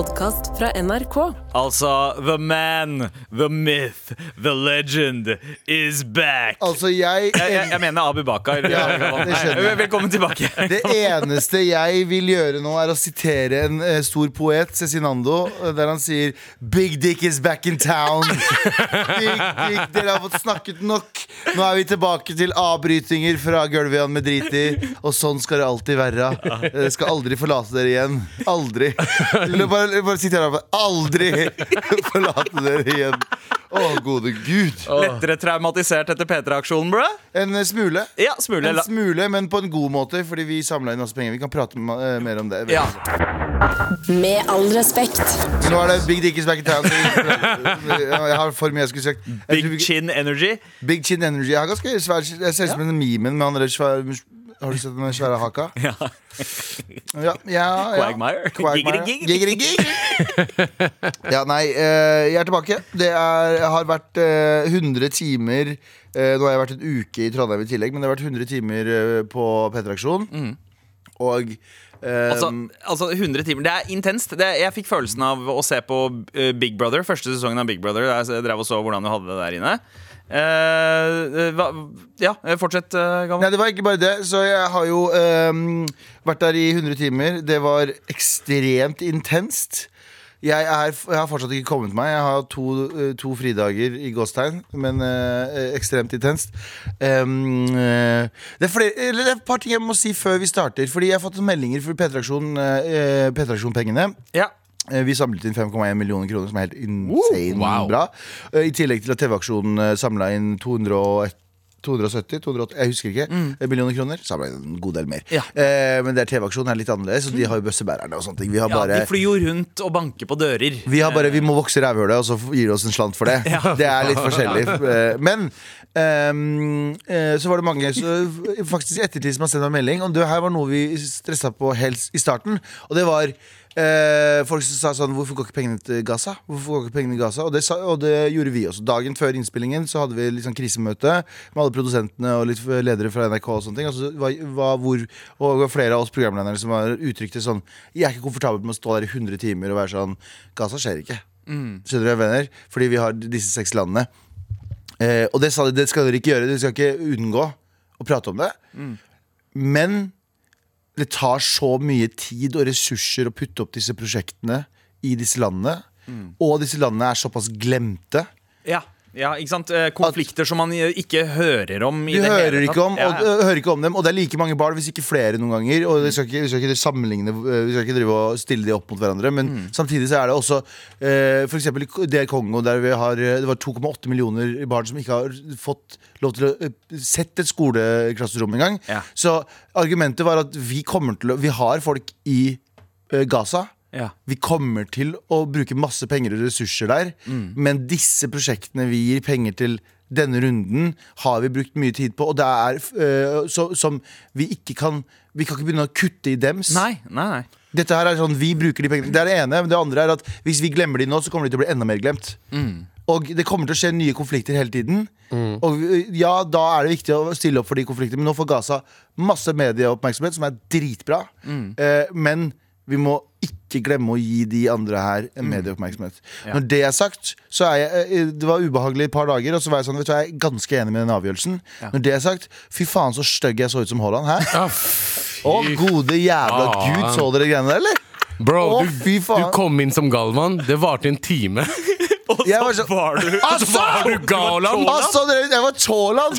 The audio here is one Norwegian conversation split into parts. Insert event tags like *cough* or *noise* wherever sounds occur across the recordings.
podkast fra NRK. Altså, the man, the myth, the legend is back. Altså, jeg Jeg, jeg, jeg mener Abu Bakar. Ja. Velkommen tilbake. Det eneste jeg vil gjøre nå, er å sitere en uh, stor poet, Cezinando, eh, der han sier Big dick is back in town. *laughs* Big dick, Dere har fått snakket nok. Nå er vi tilbake til avbrytinger fra gulvet med drit i. Og sånn skal det alltid være. Jeg skal aldri forlate dere igjen. Aldri. Bare, bare sitere her *laughs* oppe. Forlate dere igjen. Å, gode gud. Lettere traumatisert etter P3-aksjonen, bro? En eh, smule. Ja, smule. En smule, men på en god måte, fordi vi samla inn masse penger. Vi kan prate eh, mer om det. Ja. Med all respekt. Nå er det Big Dick is back in town. *laughs* Jeg har for mye jeg skulle sagt. Jeg Big chin energy. Big Chin Energy. Jeg har ganske svær Jeg ser ut som en memen med han der svære Har du sett den svære haka? *laughs* Ja. Ja, ja, ja. Quagmire. Quagmire. Giggity. Ja, nei, eh, jeg er tilbake. Det er, har vært eh, 100 timer eh, Nå har jeg vært en uke i Trondheim i tillegg, men det har vært 100 timer eh, på P3-aksjon. Og eh, Altså, altså 100 timer. Det er intenst. Det, jeg fikk følelsen av å se på eh, Big Brother. Første sesongen av Big Brother. Der jeg drev og så hvordan du hadde det der inne. Eh, hva, ja, fortsett, uh, Nei, det var ikke bare det. Så jeg har jo um, vært der i 100 timer. Det var ekstremt intenst. Jeg, er, jeg har fortsatt ikke kommet meg. Jeg har to, eh, to fridager i gåstegn, men eh, ekstremt intenst. Um, eh, det, er flere, det er et par ting jeg må si før vi starter. Fordi jeg har fått meldinger for P3-aksjon, uh, P3-aksjon-pengene. Ja. Eh, Vi samlet inn 5,1 millioner kroner, som er helt insane wow. bra. Eh, I tillegg til at TV-aksjonen samla inn 201 270, 280, jeg husker ikke. Mm. Millioner kroner. Samla en god del mer. Mm. Ja. Mm. Eh, men det TV-aksjonen er litt annerledes, og de har jo bøssebærerne og sånne ting. Vi har ja, bare De flyr jo rundt og banker på dører. vi, har bare, vi må vokse rævhølet, og så gir de oss en slant for det. *laughs* Det er litt forskjellig. Eh, Men ehm, eh, så var det mange så, faktisk i ettertid som har sendt meg melding. om det her var noe vi stressa på helt i starten. Og det var eh, folk sa sånn Hvorfor går ikke pengene til Gaza? Hvorfor går ikke pengene til Gaza? Og det, sa, og det gjorde vi også. Dagen før innspillingen så hadde vi sånn krisemøte med alle produsentene og litt ledere fra NRK og sånne ting. Og, var, var hvor, og flere av oss programledere som var uttrykte sånn Jeg er ikke komfortabel med å stå der i 100 timer og være sånn Gaza skjer ikke. Skjønner du venner? Fordi vi har disse seks landene. Eh, og det, sa de, det skal dere ikke gjøre. Dere skal ikke unngå å prate om det. Men det tar så mye tid og ressurser å putte opp disse prosjektene i disse landene. Og disse landene er såpass glemte. Ja, ja, ikke sant? Eh, Konflikter som man eh, ikke hører om. i Vi det hører hele ikke, om, og, ja. ja. hører ikke om dem, og det er like mange barn, hvis ikke flere noen ganger. Og vi skal ikke, vi skal ikke sammenligne Vi skal ikke drive og stille de opp mot hverandre. Men Mm. samtidig så er det også eh, i DR Kongo, der vi har eh, Det var 2,8 millioner barn som ikke har fått lov til å sett et skoleklasserom engang. Ja. Så argumentet var at vi kommer til å Vi har folk i Gaza. Ja. Vi kommer til å bruke masse penger og ressurser der, Mm. men disse prosjektene vi gir penger til denne runden, har vi brukt mye tid på, og det er øh, så, som vi ikke kan Vi kan ikke begynne å kutte i dems. Nei, nei, nei. Dette her er sånn, vi bruker de pengene Det er det ene, men det andre er at hvis vi glemmer de nå, så kommer de til å bli enda mer glemt. Mm. Og det kommer til å skje nye konflikter hele tiden. Og øh, ja, da er det viktig å stille opp for de konfliktene, men nå får Gaza masse medieoppmerksomhet, som er dritbra. Mm. Eh, men vi må ikke glemme å gi de andre her en Mm. Ja. Når det er sagt, så er jeg eh, Det var ubehagelig et par dager, og så var jeg sånn, vet du, jeg er ganske enig med den avgjørelsen. Når det er sagt, fy faen så stygg jeg så ut som Haaland. her. Ja, *laughs* Å, gode jævla ah, gud, så dere greiene der, eller? Bro, Å, du, fy faen. du kom inn som Galvan. Det varte en time. *laughs* Og så var så- var du *laughs* Altså! Var du Galan? Altså, jeg var Tjåland!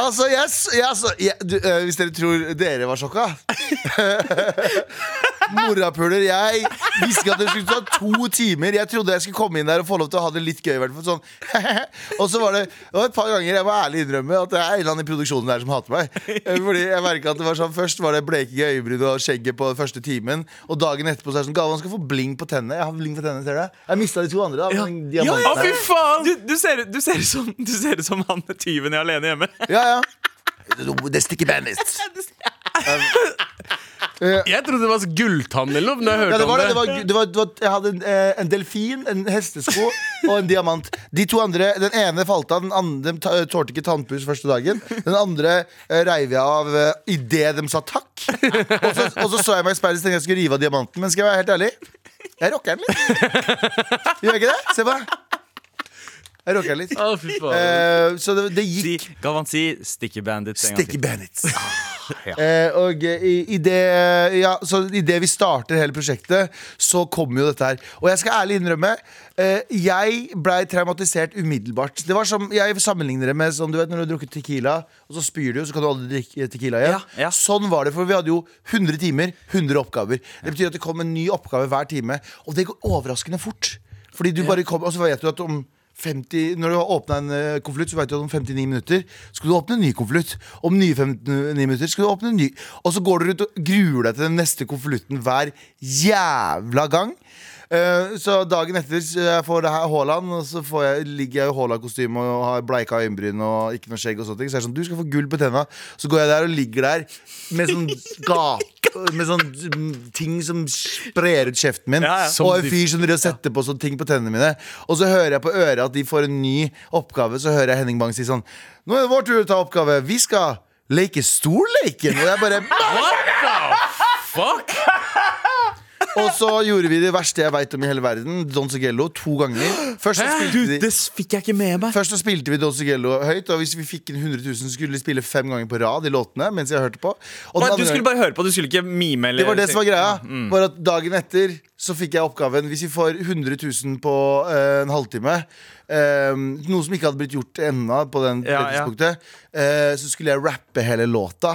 Altså, jeg, s- jeg, altså, jeg, du, øh, hvis dere tror dere var sjokka Morapuler, jeg visste ikke at det skulle ta to timer. Jeg trodde jeg skulle komme inn der og få lov til å ha det litt gøy. i hvert fall, Sånn. *laughs* og så var det, det var et par ganger jeg må ærlig innrømme at det er en eller annen i produksjonen der som hater meg. Eh, Fordi jeg merket at det var sånn Først var det bleking i øyebryn og skjegget på første timen. Og dagen etterpå så er det sånn Galvan skal få bling på tennene. Jeg har bling på tennene, ser du? Jeg mista de to andre. da ja. Ja, ja, fy faen! Du, du, ser, du, ser som, du ser ut som han tyven i Alene hjemme. Ja, ja. *laughs* Det stikker bandits. Jeg trodde det var gulltann eller noe. Når jeg hørte Ja, det var det. om det, var, det, var, det var, jeg hadde en, eh, en delfin, en hestesko og en diamant. De to andre, Den ene falt av, den andre de ta- tålte ikke tannpuss første dagen. Den andre eh, reiv jeg av uh, idet de sa takk. Og så, og så så jeg meg i speilet og tenkte jeg skulle rive av diamanten. Men skal jeg være helt ærlig, Jeg rocker den litt. Gjør jeg ikke det? Se på meg. Jeg rocker den litt. Å, fy faen. Eh, så det, det Si, gikk Galvan, si Sticky Bandits en gang Sticky til. Bandits. Ja. Eh, og eh, i, i det Ja, så i det vi starter hele prosjektet, så kommer jo dette her. Og jeg skal ærlig innrømme, eh, jeg blei traumatisert umiddelbart. Det var som, Jeg sammenligner det med sånn, du vet når du har drukket Tequila, og så spyr du, så kan du aldri drikke Tequila igjen. Ja, ja. Sånn var det, for vi hadde jo 100 timer, 100 oppgaver. Det betyr at det kom en ny oppgave hver time, og det går overraskende fort. Fordi du bare kom, Og så vet du at om 50, når du har åpna en eh, konvolutt, så vet du at om 59 minutter skal du åpne en ny konvolutt. Om nye 59 minutter skal du åpne en ny. Og så går du ut og gruer deg til den neste konvolutten hver jævla gang. Eh, så dagen etter så jeg får det her Haaland, og så får jeg, ligger jeg i Haaland-kostyme og har bleika øyenbryn og ikke noe skjegg. og sånne ting Så er sånn, du skal få gull på tenna. Så går jeg der og ligger der med sånn gap Med sånn ting som sprer ut kjeften min. Ja, ja. Og en fyr som driver og setter på sånne ting på tennene mine. Og så hører jeg på øret at de får en ny oppgave. Så hører jeg Henning Bang si sånn Nå er det vår tur å ta oppgave. Vi skal leke storleken. Og jeg bare What the Fuck! Og så gjorde vi det verste jeg veit om i hele verden. Don Sigello to ganger. Først så spilte vi, det fikk jeg ikke med meg. Først så spilte vi Don Sigello høyt, og hvis vi fikk inn 100 000, så skulle vi spille fem ganger på rad i låtene mens jeg hørte på. Og Nei, du skulle bare høre på, du skulle ikke mime eller det var det som var greia. Mm. Var at Dagen etter så fikk jeg oppgaven Hvis vi får 100 000 på uh, en halvtime, eh, noe som ikke hadde blitt gjort ennå på den Ja, tidspunktet. ja. eh, så skulle jeg rappe hele låta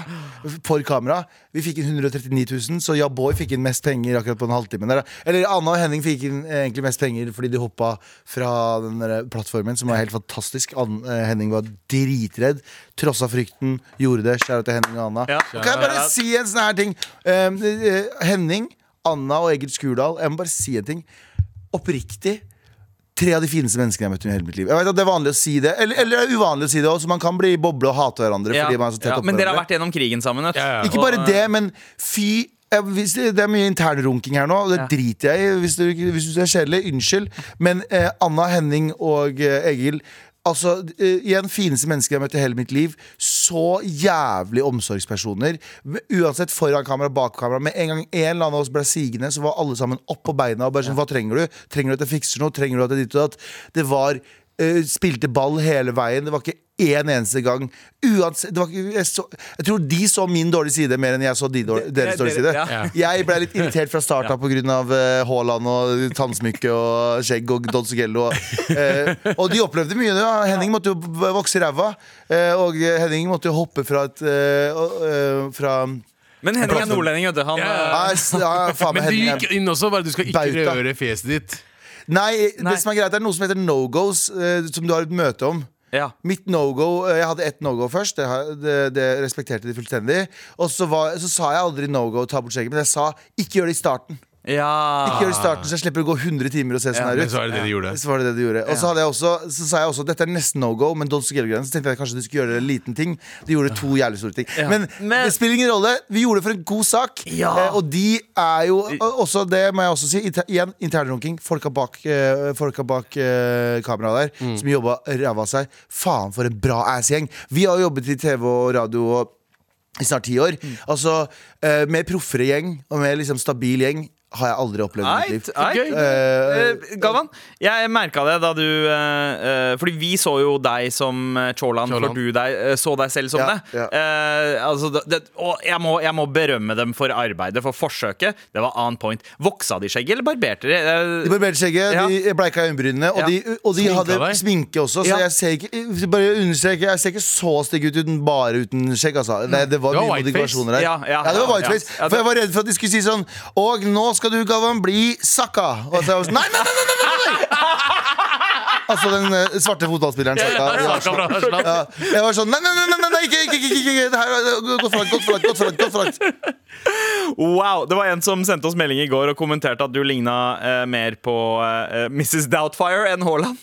for kamera. Vi fikk inn 139 000, så Ja Boy fikk inn mest penger akkurat på en halvtime. Der. Eller Anna og Henning fikk inn eh, egentlig mest penger fordi de hoppa fra den der plattformen, som var helt fantastisk. An eh, Henning var dritredd. Trossa frykten, gjorde det. Kjære til Henning og Anna. Ja. Og kan jeg bare si en sånn her ting? Eh, Henning, Anna og Egil Skurdal, jeg må bare si en ting. Oppriktig. Tre av de fineste menneskene jeg har møtt i hele mitt liv. Jeg vet at Det er vanlig å si det, eller, eller det er uvanlig å si det også. Man kan bli i boble og hate hverandre. Ja, Fordi man er så tett ja, men dere har vært gjennom krigen sammen. Vet. Ja, ja. Ikke bare det, men fy eh, det, er mye internrunking her nå, og det Ja. driter jeg i. Hvis du, hvis du er kjedelig, unnskyld. Men eh, Anna, Henning og eh, Egil Altså, eh, Igjen fineste mennesker jeg har møtt i hele mitt liv. Så jævlig omsorgspersoner. Uansett foran kamera, bak kamera. Med en gang en eller annen av oss ble sigende, så var alle sammen opp på beina. Og bare sånn, Hva trenger du? Trenger du at jeg fikser noe? Trenger du at jeg ditt og datt? Det var Uh, Spilte ball hele veien. Det var ikke én eneste gang. Uansett, det var jeg, så, jeg tror de så min dårlige side mer enn jeg så de dårlige, deres dårlige side. ja. Jeg ble litt irritert fra start av pga. Uh, Haaland og tannsmykke og skjegg og Don Sigello. Og, eh, og de opplevde mye. Ja. Henning måtte jo vokse i ræva. eh, og Henning måtte jo hoppe fra et eh, eh, Fra Men Henning er nordlending, vet du. Han, Ja, eh, ja, faen Men du gikk inn også, bare du skal ikke Bauta. røre fjeset ditt. Nei, Nei. det som er greit, det er noe som heter no-goes, eh, som du har et møte om. Ja. Mitt no-go eh, Jeg hadde ett no-go først. Det, det, det respekterte de fullstendig. Og så, var, så sa jeg aldri no-go, ta bort skjegget, men jeg sa ikke gjør det i starten. Ja. Ikke gjør det i starten Så jeg slipper å gå 100 timer og se sånn her ut. så var det det de gjorde. Så var det det de gjorde. Og så, hadde jeg også, så sa jeg også dette er nesten no go, men Don Sigello-greiene. Så tenkte jeg kanskje du skulle gjøre en liten ting. De gjorde to jævlig store ting. Men, Men- det spiller ingen rolle. Vi gjorde det for en god sak. Ja. Eh, og de er jo også det må jeg også si. Inter, igjen, internrunking. Folka bak, uh, folka bak uh, kameraet der som jobba ræva av seg. Faen, for en bra ass-gjeng. Vi har jo jobbet i TV og radio og i snart ti år. Altså, uh, Med proffere gjeng og med liksom stabil gjeng har jeg aldri opplevd i mitt liv. eit. Gøy. Eh, Galvan, jeg merka det da du uh, eh, Fordi vi så jo deg som Chorland for du deg, så deg selv som Ja, det. ja. Uh, altså, det. Og jeg må, jeg må berømme dem for arbeidet, for forsøket. Det var on point. Voksa de skjegget, eller barberte de? De barberte skjegget, Ja. de bleika øyenbrynene, og, Ja. de, og de hadde deg? sminke også. Så Ja. jeg ser ikke Bare jeg ser ikke så stygg ut uten bare uten skjegg. Altså. Det, det var Det var mye modifikasjoner her. Ja, ja, det var whiteface. ja. Ja, For jeg var redd for at de skulle si sånn Og nå skal du, Galvan, bli sakka. Og så jeg var sånn Nei, nei, nei! nei, nei! Altså den eh, svarte fotballspilleren Saka. Sånn- ja, jeg var sånn Nei, nei, nei, nei, ikke, ikke, ikke, ikke, er Gått for langt, gått for langt, gått for langt, gått for langt. Wow! Det var en som sendte oss melding i går og kommenterte at du ligna eh, mer på eh, Mrs. Doubtfire enn Haaland.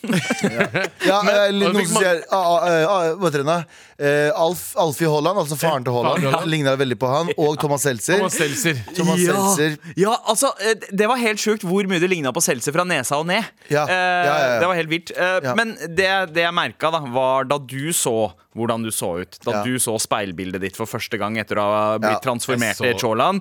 Ja, eh, litt og noen som sier ah, ah, ah, Hva heter hun, da? Eh, Alf, Alfie Haaland, altså faren til Haaland. ja. ligna veldig på han. Og Thomas Seltzer. Thomas Seltzer. Thomas ja. Seltzer. ja, altså eh, Det var helt sjukt hvor mye det ligna på Seltzer fra nesa og ned. Ja, Uh, ja, ja, ja. Det var helt vilt. Uh, Ja. Men det, det jeg merka, da, var da du så hvordan du så ut. Da Ja. du så speilbildet ditt for første gang etter å ha blitt Ja, transformert i så-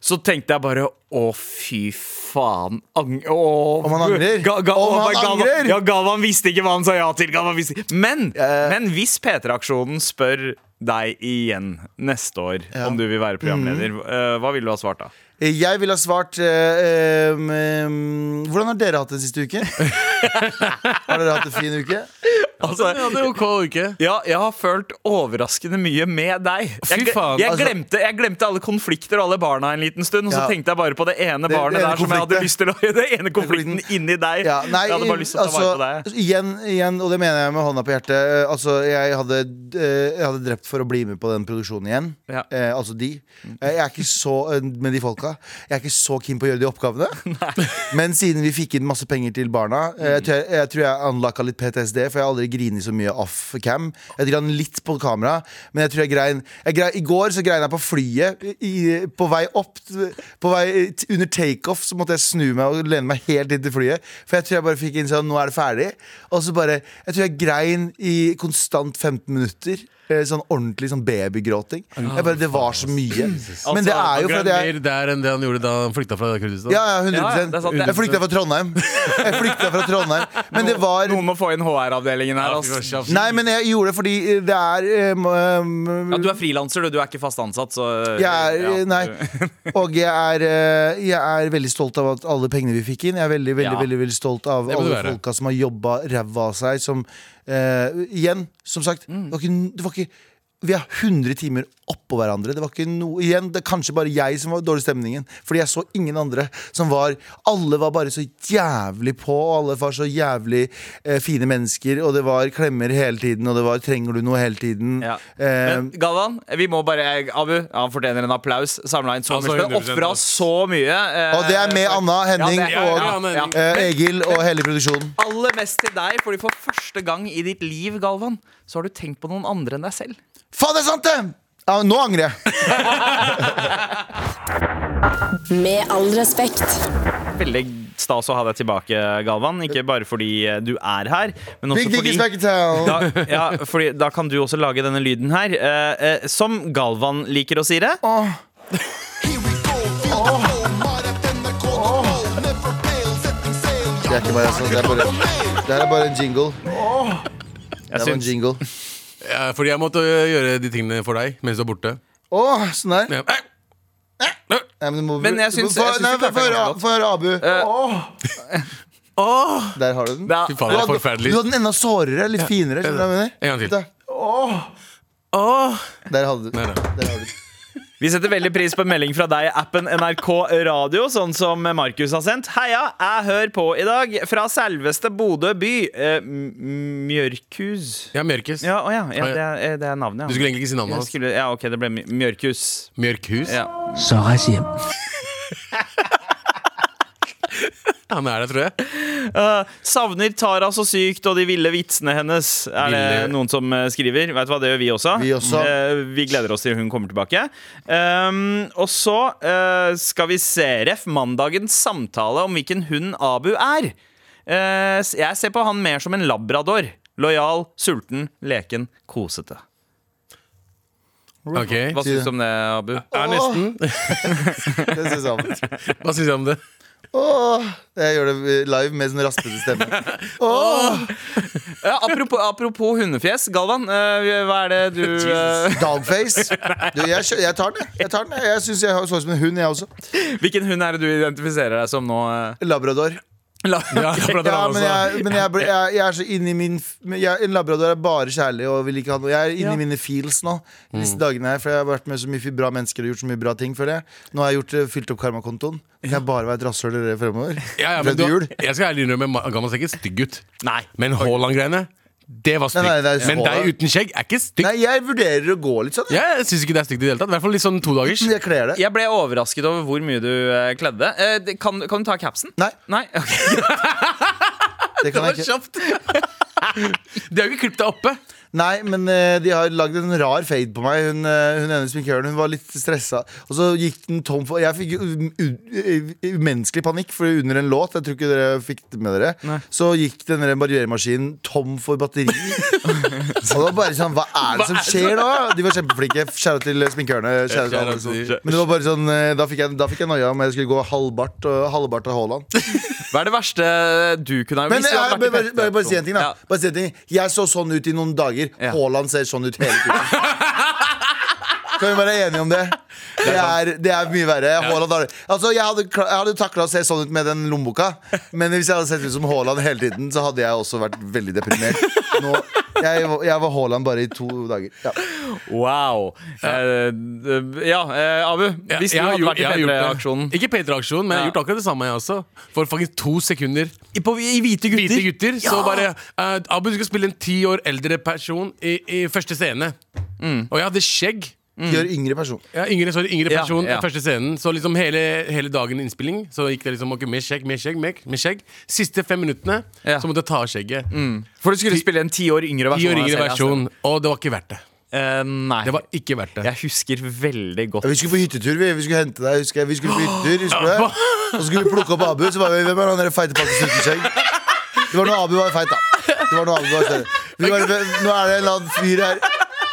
så tenkte jeg bare å, fy faen. Ang å, Om han angrer? Ga, ga, Om han Galvan- angrer? Ja, Galvan visste ikke hva han sa ja til. Men, uh, men hvis P3-aksjonen spør deg igjen neste år om du vil være programleder, mm. uh, hva ville du ha svart da? Jeg ville ha svart uh, um, Hvordan har dere hatt det siste uke? *laughs* har dere hatt en fin uke? Altså, Ja, det er ok uke. Ja, jeg har følt overraskende mye med deg. Jeg, Fy faen, jeg, altså- glemte, jeg glemte alle konflikter og alle barna en liten stund, og så Ja. tenkte jeg bare på det ene Det- barnet det ene der som jeg hadde lyst til å *laughs* Det ene konflikten inni deg. Ja, nei, jeg hadde bare lyst til å ta vare på altså, deg. igjen, igjen, og det mener jeg med hånda på hjertet. eh, Altså, jeg hadde, eh, jeg hadde drept for å bli med på den produksjonen igjen. Eh, altså de. Eh, Jeg er ikke så med de folka. Jeg er ikke så keen på å gjøre de oppgavene. *laughs* Men siden vi fikk inn masse penger til barna, eh, jeg, tror jeg, jeg tror jeg unlocka litt PTSD, for jeg har aldri grinet så mye off cam. Jeg gran litt på kamera, men jeg tror jeg grein, jeg grein I går så grein jeg på flyet. I, på vei opp På vei under takeoff så måtte jeg snu meg og lene meg helt inn til flyet. For jeg tror jeg bare fikk inn sånn Nå er det ferdig. Og så bare Jeg tror jeg grein i konstant 15 minutter. Eh, Sånn ordentlig sånn babygråting. Jeg bare, det var så mye. Men det er jo fordi jeg mer der enn det han gjorde da han flykta fra Kurdistan. ja, ja, 100 Ja, ja, det er sant, det. Jeg flykta fra Trondheim. Jeg flykta fra Trondheim Men det var Noen må få inn HR-avdelingen her. Altså. Nei, men jeg gjorde det fordi det er um, Ja, du er frilanser, du. Du er ikke fast ansatt, så jeg er, nei. Og jeg er, eh, jeg er veldig stolt av alle pengene vi fikk inn. Jeg er veldig veldig, veldig, veldig stolt av alle folka som har jobba ræva av seg. Som, eh, igjen, som sagt, Mm. det var ikke, det var ikke vi har 100 timer oppå hverandre. Det var ikke noe Igjen, det er kanskje bare jeg som var dårlig stemningen. Fordi jeg så ingen andre som var Alle var bare så jævlig på, og alle var så jævlig eh, fine mennesker. Og det var klemmer hele tiden, og det var 'trenger du noe' hele tiden. Ja. Eh, Men Galvan, vi må bare Abu, han fortjener en applaus. Samla inn så mye. 100% Ofra så mye. eh, og det er med Anna, Henning ja, er- og ja. Eh, Egil og hele produksjonen. Aller mest til deg, fordi for første gang i ditt liv, Galvan, så har du tenkt på noen andre enn deg selv. Faen, det er sant, det! Ja, nå angrer jeg. *laughs* Med all respekt. Veldig stas å ha deg tilbake, Galvan. Ikke bare fordi du er her, men også Big Dick fordi is back da, ja, fordi da kan du også lage denne lyden her. Eh, eh, som Galvan liker å si det. Oh. Det er ikke bare sånn, det er bare Det er bare en jingle. Det var er bare en jingle. Ja, fordi jeg måtte gjøre de tingene for deg mens du er borte. Åh, sånn der. Ja. Nei, men, du må, Men jeg syns- Få- jeg syns du klarte det høre- godt. Få høre Abu. Åh, *laughs* Der har du den. Fy faen, det er Du hadde den enda sårere, litt finere. Skjønner du hva jeg mener? En gang til. Der. åh. Der hadde du. Der har du den. Vi setter veldig pris på en melding fra deg i appen NRK Radio, sånn som Markus har sendt. Heia, jeg hører på i dag fra selveste Bodø by. Eh, M- Mjørkhus. Ja, Mjørkhus Ja, å ja, ja det, er, eh, det er navnet, ja. Du skulle egentlig ikke si navnet hans. ja, ok, det ble Mjørkhus. Mjørkhus. Ja. Så reis hjem. *laughs* Han er det, tror jeg. Uh, savner Tara så sykt og de ville vitsene hennes, er det Ville- noen som eh, skriver. Vet du hva, det gjør vi også. Vi også. Uh, vi gleder oss til hun kommer tilbake. Um, og så uh, skal vi se Ref. mandagens samtale om hvilken hund Abu er. Eh, jeg ser på han mer som en labrador. Lojal, sulten, leken, kosete. Okay. Hva det. syns du om det, Abu? er nesten *laughs* Det jeg. Hva syns du om det? Åh, jeg gjør det live med sånn raspete stemme. *laughs* Åh, Ja, apropos, apropos hundefjes, Galvan. eh, hva er det du *laughs* eh, Dogface. Du, jeg, kjø- jeg tar den, jeg. jeg. tar den jeg. Jeg syns jeg så ut som en hund, jeg også. Hvilken hund er det du identifiserer deg som nå? eh? Labrador. La, Ja, *laughs* men jeg, men jeg, jeg, jeg er så inni min jeg, En labrador er bare kjærlig og vil ikke ha noe. Jeg er inni Ja. mine feels nå. Disse dagene her For jeg har vært med så mye bra mennesker og gjort så mye bra ting før det. Nå har jeg gjort, eh, fylt opp karmakontoen. Kan jeg bare være et rasshøl fremover? Ja, ja, men du, jeg skal ærlig innrømme Ma- Gammal ser ikke stygg ut. Nei. Men Haaland-greiene, det var stygt. Nei, nei, det er men deg uten skjegg er ikke stygt. Nei, jeg vurderer å gå litt sånn. jeg. Jeg syns ikke det er stygt i det hele tatt. I hvert fall litt sånn todagers. Jeg kler det. Jeg ble overrasket over hvor mye du eh, kledde. Eh, kan, kan du ta capsen? Nei, Nei? *laughs* Okay. det kan jeg ikke. kjapt. *laughs* De har jo ikke klippet deg oppe. Nei, men eh, de har lagd en rar fade på meg. Hun, eh, hun ene sminkøren hun var litt stressa. Og så gikk den tom for Jeg fikk u- u- umenneskelig panikk, for under en låt Jeg tror ikke dere fikk det med dere. Så gikk den der barrieremaskinen tom for batteri. og det var bare sånn Hva er det som skjer da? De var kjempeflinke. Kjære til sminkørene. Kjære til alle som- til- Men det var bare sånn eh, da fikk jeg, da fikk jeg noia om jeg skulle gå halvbart og halvbart av Haaland. Hva er det verste du kunne ha Men hvis du hadde vært i bare, bare, bare, bare si en ting, da. Ja. Bare si en ting. Jeg så sånn ut i noen dager. Ja. Haaland ser sånn ut hele tiden. *laughs* Kan vi være enige om det? Det er, det er mye verre. Haaland har, altså, jeg hadde, kla- jeg hadde takla å se sånn ut med den lommeboka, men hvis jeg hadde sett ut som Haaland hele tiden, så hadde jeg også vært veldig deprimert. Nå, jeg, var- jeg var Haaland bare i to dager. Ja. Wow. Eh, ja, eh, Abu. Ja, Hvis du jeg har hadde gjort- vært i jeg har gjort det. P3-aksjonen Ikke P3-aksjonen, men jeg har Ja. gjort akkurat det samme, jeg også. For faktisk to sekunder. I, på, I hvite gutter. Hvite gutter. Så bare eh, Abu, du skal spille en ti år eldre person i, i første scene. Og jeg hadde skjegg. Gjør yngre person. Ja, yngre, sorry, yngre Ja, person ja. i første scenen. Så liksom hele, hele dagen innspilling Så gikk det liksom ok, med skjegg, med skjegg, med, med skjegg. Siste fem minuttene Ja. så måtte jeg ta av skjegget. For du skulle spille en ti år yngre Ti versjon. år av yngre versjon. Og det var ikke verdt det. altså. Eh, nei. Det var ikke verdt det. Jeg husker veldig godt Ja, Vi skulle på hyttetur. Vi, vi skulle hente deg. Husker jeg. Vi skulle på hyttetur, husker du det? Og så skulle vi plukke opp Abu. Så var vi, Hvem er han der feite pakken uten skjegg? Det var når Abu var feit, da. Det var når Abu var større. Vi bare, nå er det en eller annen fyr her.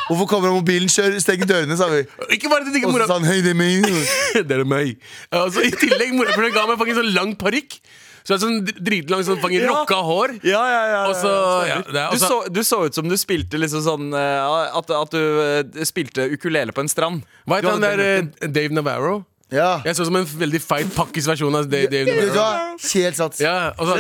Hvorfor kommer han mobilen? Kjør, steng dørene, sa vi. Ikke bare det, ikke Og så sa han hei, det er meg. *laughs* Det er meg. Altså, I tillegg morapuleren ga meg faktisk sånn lang parykk. Så sånn dritlang sånn fange Ja. rocka hår. Ja, ja, ja, ja. så ja, det er, Du så, du så ut som du spilte liksom sånn eh, At, at du eh, spilte ukulele på en strand. Hva heter han der eh, Dave Navarro? Ja. Jeg så ut som en veldig feit pakkis versjon av Vet du hva? Helt sats. Ja, og så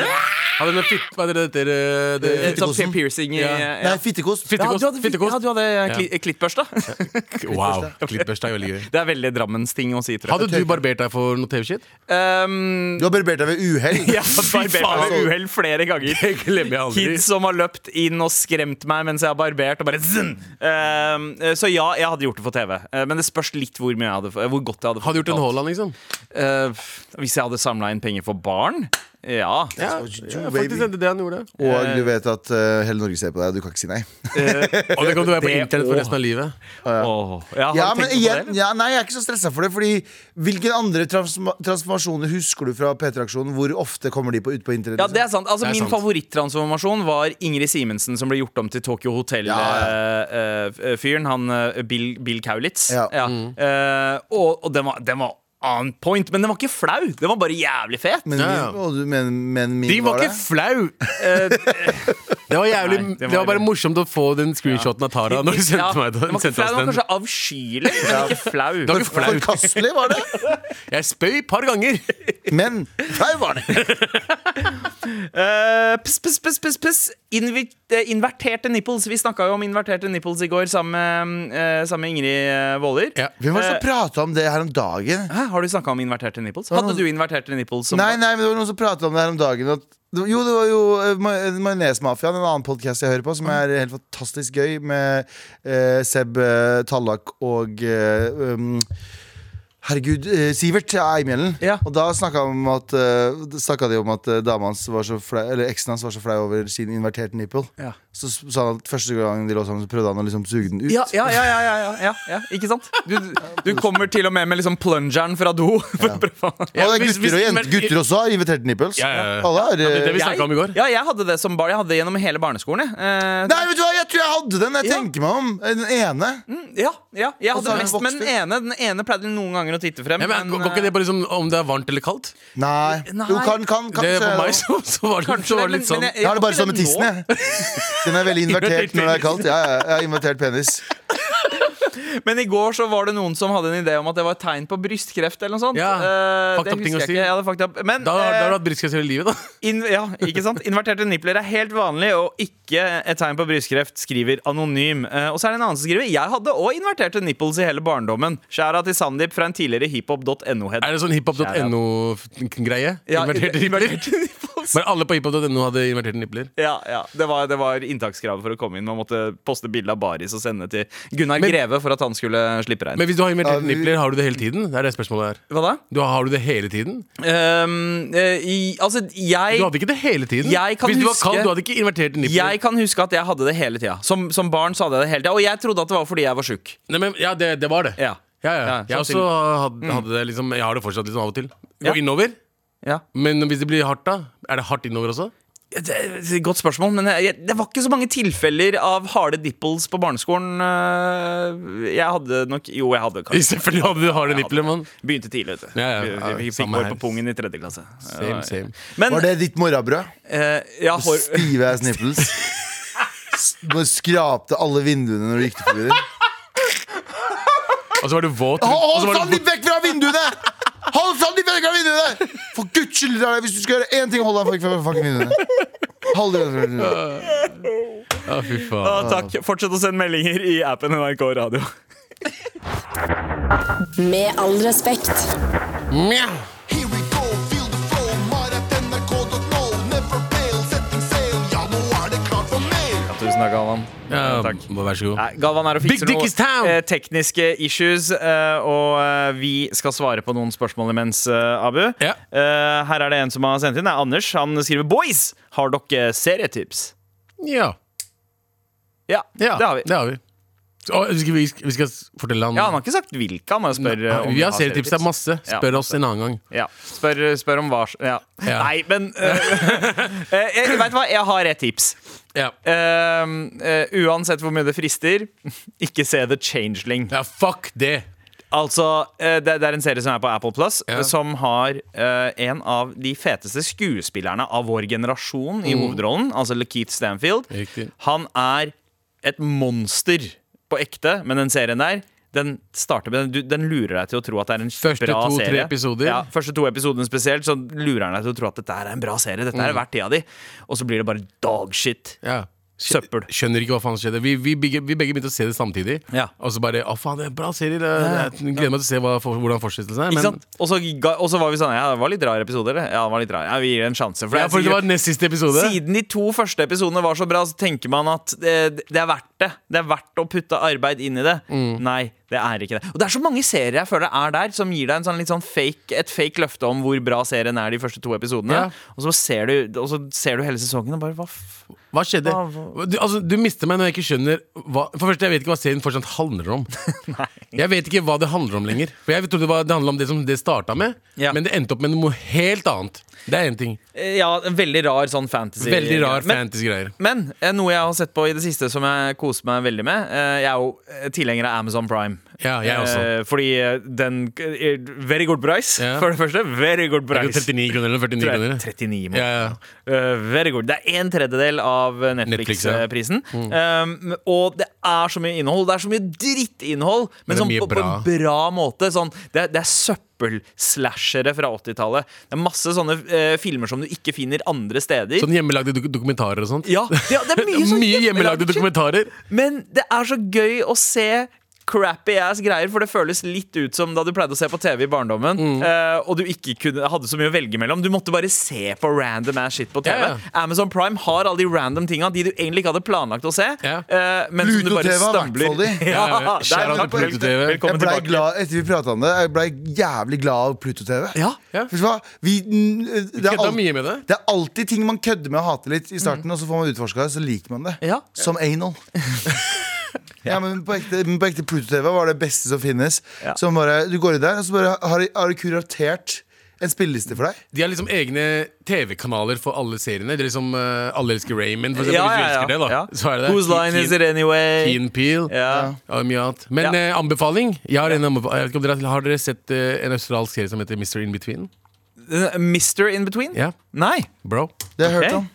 hadde han en fitt... Hva heter det? det, det, det. Sånn Fittekosten. piercing i Ja. ja. Nei, fittekost. Ja, du hadde, Fittekost. ja, du hadde kli, klittbørste. *laughs* Wow. Klittbørste er veldig gøy. Det er veldig Drammens-ting å si, tror jeg. Hadde du barbert deg for noe TV-shit? Um, Du har barbert deg ved uhell. *laughs* jeg har barbert meg ved uhell flere ganger. Det glemmer jeg aldri. Kids som har løpt inn og skremt meg mens jeg har barbert. Og bare. Um, så ja, jeg hadde gjort det for TV. Men det spørs litt hvor, mye jeg hadde, hvor godt jeg hadde Hadde du gjort en Haaland, liksom? Uh, hvis jeg hadde samla inn penger for barn? Ja. Ja, ja, faktisk det er det han gjorde. Og du vet at uh, hele Norge ser på deg, og du kan ikke si nei. *laughs* Og det kan du være på internett for resten av livet. Ja, Ja, men igjen, ja, nei, jeg er ikke så stressa for det. Fordi Hvilke andre transforma transformasjoner husker du fra P3-aksjonen? Hvor ofte kommer de på, ut på internett? Ja, det er sant. Altså, Det er min favoritttransformasjon var Ingrid Simensen, som ble gjort om til Tokyo Hotel-fyren. Ja, han eh, Bill, Bill Kaulitz. Ja. Eh, og og den, var, den var on point, men den var ikke flau. Den var bare jævlig fet. Men, Ja, min- og du mener, men min De var det? ikke flau! *laughs* Det var jævlig Nei, det Det var var bare det. morsomt å få den screenshoten av Tara når du sendte Ja, meg den var, ikke Sendte flau, den var kanskje avskyelig, men ikke flau. Det var ikke flau. Forkastelig var det, Jeg spøy et par ganger. men flau var det. *laughs* Pss, pss, pss, pss, pss. Eh, inverterte nipples. Vi snakka jo om inverterte nipples i går sammen med, uh, sammen med Ingrid Våler. Ja. Hvem var det uh, prata om det her om dagen? Hæ, har du snakka om inverterte nipples? Hadde du inverterte nipples? Som Nei, nei, men det var noen som prata om det her om dagen. At, jo, det var jo uh, Majonesmafiaen, en annen podkast jeg hører på, som er helt fantastisk gøy, med uh, Seb Tallak og um, Herregud, eh, Sivert Eimhjellen. Ja. Og da snakka de om at eh, dama hans var så flau Eller eksen hans var så flau over sin inverterte nipple. Ja. Så sa han at første gang de lå sammen, så prøvde han å liksom suge den ut. Ja, ja, ja, ja, ja, ja, ja, ja, ikke sant? Du, du kommer til og med med liksom plungeren fra do. *laughs* For å prøve å- Og det er gutter, og hvis- jenter, gutter også har invitert nipples. Ja, ja, ja. Alle Ja, det er det eh, vi snakket om i går. Ja, jeg hadde det som barn. Jeg hadde det gjennom hele barneskolen. Eh, Nei, vet du hva, jeg tror jeg hadde den! Jeg Ja. tenker meg om. Den ene. ja, ja, jeg hadde mest med den ene. Den ene pleide noen ganger å titte frem. Ja, men, men, går ikke det på liksom, om det er varmt eller kaldt? Nei. Nei. Jo, kan, kan, Det, kanskje. for meg så, så var det, Kanskje så var det, det litt men- sånn. men Jeg har det bare sånn med tissen, jeg. *laughs* Den er veldig invertert når det er kaldt. Ja, ja, jeg har invertert penis. Men i går så var det noen som hadde en idé om at det var et tegn på brystkreft. eller noe sånt Ja, uh, fucked det up ting husker å jeg si. ikke. Hadde up. Men Da, da har eh, du hatt brystkreft hele livet, da. in, ja, ikke sant? Inverterte nipler er helt vanlig og ikke et tegn på brystkreft, skriver Anonym. Uh, og så er det en annen som skriver Jeg hadde òg inverterte nipples i hele barndommen. Skjæra til Sandeep fra en tidligere hiphop.no-head. Er det sånn hiphop.no-greie? Ja, Inverterte nipler? Nipples. Bare alle på hiphop.no hadde inverterte nipler. Ja, ja. Det var, det var inntakskravet for å komme inn. Man måtte poste bilde av baris og sende til Gunnar Men- Greve for at han skulle slippe rein. Men hvis du har inverterte Ja, vi- nipler, har du det hele tiden? Det er det spørsmålet her. Hva da? Du, har du det hele tiden? Um, i, altså, jeg Du hadde ikke det hele tiden. Jeg kan hvis du var huske- kald, du hadde ikke inverterte nipler. Jeg kan huske at jeg hadde det hele tida. Som, som barn så hadde jeg det hele tida. Og jeg trodde at det var fordi jeg var sjuk. Men, ja, det, det var det. Ja. Ja, ja. Ja, Jeg også hadde, hadde det liksom Jeg har det fortsatt liksom av og til. Ja. Innover. Ja. Men hvis det blir hardt, da? Er det hardt innover også? Det er et godt spørsmål, men jeg, det var ikke så mange tilfeller av harde dipples på barneskolen. øh, Jeg hadde nok Jo, jeg hadde kanskje *laughs* Selvfølgelig hadde du harde nipler, mann. Begynte tidlig, vet du. Ja, ja, Vi- ja, vi fikk samme hår her. på pungen i tredje klasse. Same, same. Men Var det ditt morrabrød? eh, ja, hår Stive ass nipples. *laughs* S- Du skrapte alle vinduene når du gikk til forbi dem. Og så var du våt. og så Hold var du litt vekk fra! Hold fram de fuckings vinduene! For guds skyld, Daniel, hvis du skal gjøre én ting, hold deg fra fucking vinduene. Hold deg fra vinduene. Å, fy Å, faen. Takk. Fortsett å sende meldinger i appen NRK Radio. Med all respekt. Mjau. Tusen takk, Galvan. Ja, Takk. Vær så god. Nei, Galvan er og fikser noen eh, tekniske issues, eh, og eh, vi skal svare på noen spørsmål imens, eh, Abu. Ja. Eh, her er det en som har sendt inn. Det er Anders. Han skriver Boys, har dere serietips? Ja. Ja, ja, det har vi. Det har vi. Så, vi, skal vi, vi skal fortelle han Ja, Han har ikke sagt hvilke. Han spør om Vi har serietips. Det er masse. Ja, Spør oss en annen gang. Ja, spør, spør om hva ja. Ja. Nei, men uh, *laughs* Jeg vet hva, jeg har et tips. Ja. uh, eh, uansett hvor mye det frister, *laughs* ikke se The Changeling. ja, fuck det. Altså, det, er en serie som er på Apple Plus, Ja. som har en av de feteste skuespillerne av vår generasjon Mm. i hovedrollen, altså LaKeith Stanfield. Riktig. Han er et monster på ekte, men den serien der den starter med du, Den lurer deg til å tro at det er en Første bra to-tre serie. episoder. Ja, første to episodene spesielt, så lurer den deg til å tro at dette er en bra serie. Dette Mm. er verdt tida di. Og så blir det bare dogshit. Ja. Søppel. Skjønner ikke hva faen skjedde. Vi, vi, begge, vi begge begynte å se det samtidig. Ja. Og så bare Å, faen, det er en bra serie. Det, jeg gleder meg til å se hva, hvordan fortsettelsen er. Men? Og så, ga- og så var vi sånn Ja, det var litt rar episode, eller? Ja, det var litt rar. Ja, vi gir det en sjanse. For ja, for det var nest siste episode. Siden de to første episodene var så bra, så tenker man at det, det er verdt det. Det er verdt å putte arbeid inn i det. Mm. Nei, det er ikke det. Og det er så mange serier jeg føler er der, som gir deg en sånn, sånn fake, et fake løfte om hvor bra serien er de første to episodene. Ja. Og, så ser du, og så ser du hele sesongen og bare hva. Hva skjedde? Du, altså, du mister meg når jeg ikke skjønner hva For først, jeg vet ikke hva serien fortsatt handler om. *laughs* Jeg vet ikke hva det handler om lenger. For Jeg trodde det, var, det handla om det som det starta med, Ja. men det endte opp med noe helt annet. Det er én ting. Eh, Ja, en veldig rar sånn fantasy. Veldig rar Men- fantasy-greier. Men eh, noe jeg har sett på i det siste som jeg koser meg veldig med eh, Jeg er jo tilhenger av Amazon Prime. Ja, jeg også. Eh, fordi eh, den eh, Very good price, Ja. for det første. Very good er price. jo 39 kroner eller 49 Tror jeg, kroner. 39 må. Ja, ja. Eh, very good. Det er en tredjedel av eh, Netflix, ja. Netflix-prisen. Um, og det er så mye innhold. Det er så mye drittinnhold, men, det er sånn mye på, på en bra. måte. Sånn, det, er- det er søppelslashere fra 80-tallet. Det er masse sånne eh, filmer som du ikke finner andre steder. Sånn hjemmelagde dok dokumentarer og sånt. ja, det, det er mye, *laughs* sånn Mye hjemmelagde shit. dokumentarer. Men det er så gøy å se crappy ass greier, for det føles litt ut som da du pleide å se på TV i barndommen, Mm. uh, og du ikke kunne, hadde så mye å velge mellom. Du måtte bare se på random ass shit på TV. Yeah, ja. Amazon Prime har alle de random tinga, de du egentlig ikke hadde planlagt å se. Yeah. Uh, men som du bare Pluto-TV har vært stabler for de. Ja, Ja, ja. Shout out Pluto-TV. Jeg ble tilbake. glad, etter vi pratet om det, jeg ble jævlig glad av Pluto-TV. Ja. Ja. Hva? Vi, det, er mye med det. det er alltid ting man kødder med og hater litt i starten, og så får man utforska det, så liker man det. Ja. Som anal. *laughs* Ja, men på ekte, men på ekte Pluto-TV var det beste som finnes. Ja. Som bare, du går i der, og så bare har de- har de kuratert en spilleliste for deg. De har liksom egne TV-kanaler for alle seriene. Det er liksom uh, Alle elsker Raymond, for eksempel. Ja, hvis du ja, elsker det, da. ja. Så er det. Whose line is it anyway? Keen Peel. Ja. Ja. Men Ja. eh, anbefaling? Jeg har, en anbefaling. Jeg vet ikke om dere, har dere sett uh, en australsk serie som heter Mr. In Between? Mr. In Between? Ja, Nei. bro. Det har jeg okay. hørt om.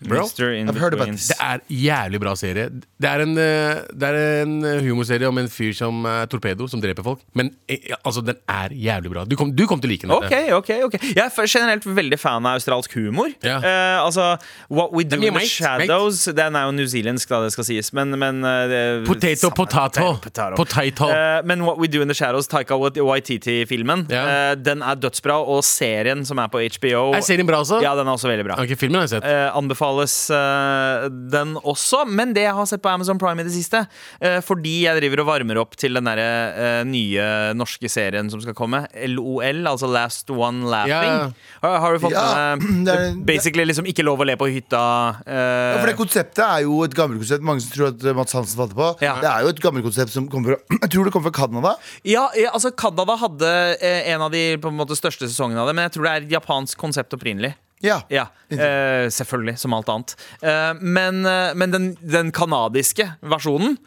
Bro, I've heard about this. Det er jævlig bra serie. Det er en, eh, det er en eh, humorserie om en fyr som er torpedo, som dreper folk. Men eh, altså, den er jævlig bra. Du kom, du kom til å like den. Okay, okay, okay. Jeg er generelt veldig fan av australsk humor. Yeah. Uh, altså What We Do in mate, the Shadows Den er jo newzealandsk, da det skal sies. Men, men uh, Potato, potato. potato. Potato. Eh, men What We Do in the Shadows, Taika Waititi-filmen, yeah. eh, den er dødsbra. Og serien som er på HBO Er serien bra også? Ja, den er også veldig bra. Okay, filmen har jeg sett. Eh, anbefales eh, den også, men det jeg har sett på Amazon Prime i det siste. eh, fordi jeg driver og varmer opp til den der, eh, nye norske serien som skal komme. LOL, altså Last One Laughing. Ja. Har, du fått Ja, med *clears throat* Basically liksom ikke lov å le på hytta. Ja, for det Konseptet er jo et gammelt konsept. Mange som tror at Mats Hansen falt på. Ja. Det er jo et gammelt konsept som kommer fra *clears throat* Jeg tror det kommer fra Canada. Ja, ja, altså Canada hadde en av de på en måte største sesongene av det, men jeg tror det er et japansk konsept opprinnelig. Ja. Ja, eh, selvfølgelig, som alt annet. Eh, men eh, men den, den kanadiske versjonen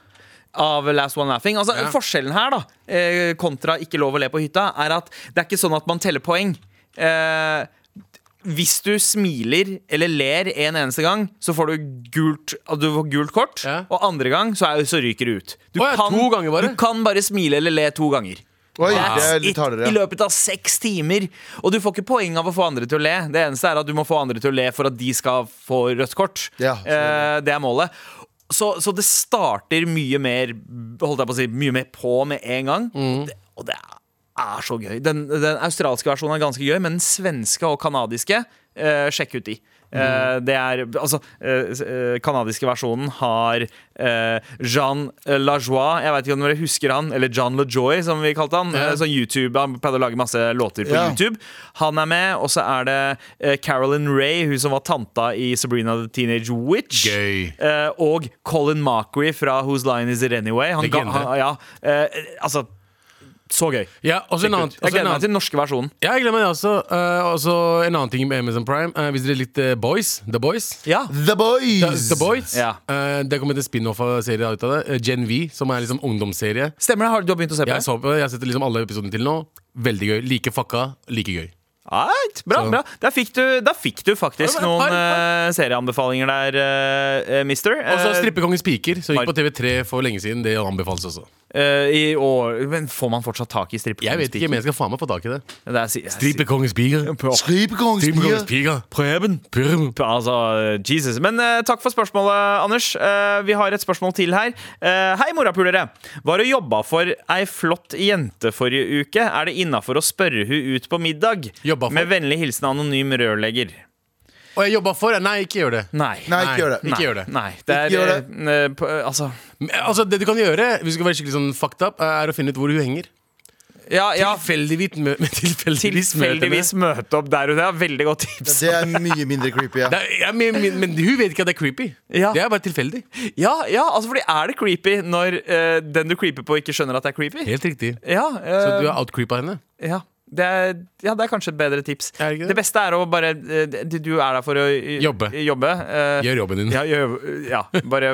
av Last One Laughing altså Ja. Forskjellen her, da, eh, kontra ikke lov å le på hytta, er at det er ikke sånn at man teller poeng. Eh, hvis du smiler eller ler en eneste gang, så får du gult, du får gult kort. Ja. Og andre gang så, er, så ryker du ut. Du, oh, ja, bare? du kan bare smile eller le to ganger. Oi, That's it, hardere. I løpet av seks timer. Og du får ikke poeng av å få andre til å le. Det eneste er at du må få andre til å le for at de skal få rødt kort. Ja, eh, det er målet. Så, så det starter mye mer Holdt jeg på å si Mye mer på med en gang. Mm. Det, og det er så gøy. Den, den australske versjonen er ganske gøy, men den svenske og kanadiske, eh, sjekk ut de. Mm. Eh, det er Altså, eh, kanadiske versjonen har eh, Jean Lajoie Jeg vet ikke om dere husker han, eller John LaJoy, som vi kalte han. Yeah. Eh, YouTube, Han pleide å lage masse låter på yeah. YouTube. Han er med, og så er det eh, Carolyn Ray, hun som var tanta i Sabrina the Teenage Witch. Gøy. Eh, og Colin Macri fra Whose Line Is It Anyway. Han, ga, han, ja, eh, altså Så gøy. Ja, også en annen, Jeg gleder meg til den norske versjonen. ja, jeg gleder meg også. Uh, også en annen ting med Amazon Prime. Uh, hvis dere likte Boys, The Boys Ja. The Boys! The, The Boys Ja. Uh, Det kommer en spin-off av serien ut av det. Eh, Gen V, som er liksom ungdomsserie. Stemmer det? Har du har begynt å se på Jeg, det? så på, jeg har sett liksom alle episodene til nå. Veldig gøy. Like fucka, like gøy. Right, bra, Så- bra. Da fikk du, da fikk du faktisk Ja, noen eh, serieanbefalinger der, uh, mister. Og så Strippekongens piker, som gikk på TV3 for lenge siden. Det anbefales også. eh, i år, men får man fortsatt tak i strippekongens Jeg vet ikke, men jeg skal faen meg få tak i det. Det Strippekongens piker. Strippekongens piker. piker. Preben. Preben. Altså, Jesus. Men takk for spørsmålet, Anders. Eh, vi har et spørsmål til her. Eh, hei, morapulere. Var og jobba for ei flott jente forrige uke. Er det innafor å spørre hun ut på middag? Jobba for? Med vennlig hilsen anonym rørlegger. Og jeg jobba for det. Nei, ikke gjør det. Nei. Nei, ikke gjør det. Ikke gjør det. Nei, det er Ikke gjør eh, på, Altså Altså, det du kan gjøre, hvis du skal være skikkelig sånn fucked up, er å finne ut hvor hun henger. Ja, ja. Tilfeldigvis, mø tilfeldigvis. Tilfeldigvis møte opp der ute. er veldig godt tips. Det er mye mindre creepy. Ja. Er, ja, men, men, men hun vet ikke at det er creepy. Ja. Det er bare tilfeldig. Ja, ja, altså fordi er det creepy når uh, den du creeper på, ikke skjønner at det er creepy? Helt riktig. Ja, Så eh, du har outcreepa henne. ja. Det er, ja, det er kanskje et bedre tips. Er det ikke det? Det beste er å bare eh, Du er der for å eh, Jobbe. jobbe eh, Gjør jobben din. Ja, gjør, ja, bare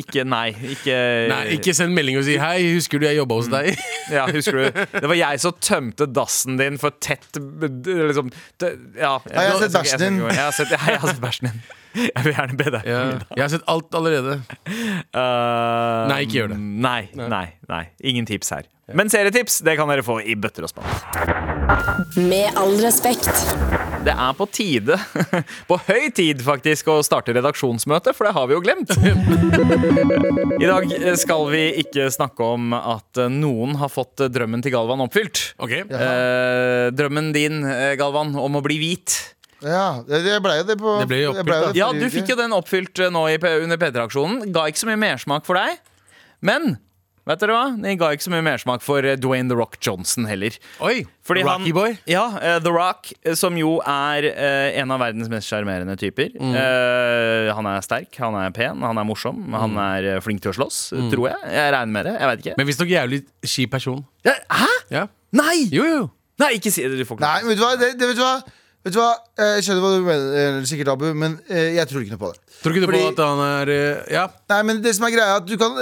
ikke Nei. Ikke, Nei, ikke send melding og si 'hei, husker du jeg jobba hos deg'? *laughs* ja, Husker du? Det var jeg som tømte dassen din for tett liksom, ja, Ja, jeg har sett bæsjen din. jeg har sett bæsjen din. *laughs* Jeg vil gjerne be deg. Ja. Jeg har sett alt allerede. Eh, Nei, ikke gjør det. Nei, nei, nei. Ingen tips her. Men serietips det kan dere få i bøtter og spann. Med all respekt. Det er på tide, *laughs* på høy tid faktisk, å starte redaksjonsmøte, for det har vi jo glemt. *laughs* I dag skal vi ikke snakke om at noen har fått drømmen til Galvan oppfylt. Ok Eh, drømmen din, eh, Galvan, om å bli hvit. Ja, det det ble jo det på Det ble jo det ble oppfylt, det Ja, du fikk jo den oppfylt eh, nå i, under P3-aksjonen. Ga ikke så mye mersmak for deg. Men vet dere hva? Den ga ikke så mye mersmak for eh, Dwayne The Rock Johnson heller. Oi, Fordi Rocky han, Boy. Ja, uh, The Rock, som jo er uh, en av verdens mest sjarmerende typer. Mm. Uh, han er sterk, han er pen, han er morsom, han Mm. er eh, flink til å slåss, tror jeg. Jeg regner med det. Jeg vet ikke. Men visstnok jævlig kjip person. Ja, Hæ? Ja. Nei! Jo, jo. Nei, ikke si det. Du får ikke Nei, vet du hva? Det, det, vet du hva? Vet du hva? Eh, Jeg skjønner hva du mener, eh, sikkert Abu, men eh, jeg tror ikke noe på det. Tror ikke du Fordi- på at han er Ja. Nei, men det som er greia er at du kan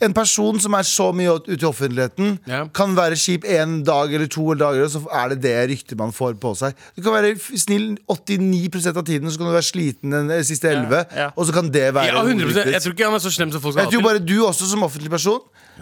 en person som er så mye ute i offentligheten, Ja. kan være kjip en dag eller to dager, og så er det det ryktet man får på seg. Du kan være snill 89% av tiden, så kan du være sliten den siste 11, ja. og så kan det være Ja, 100 ordryktet. Jeg tror ikke han er så slem som folk skal Jeg tror bare du også som offentlig person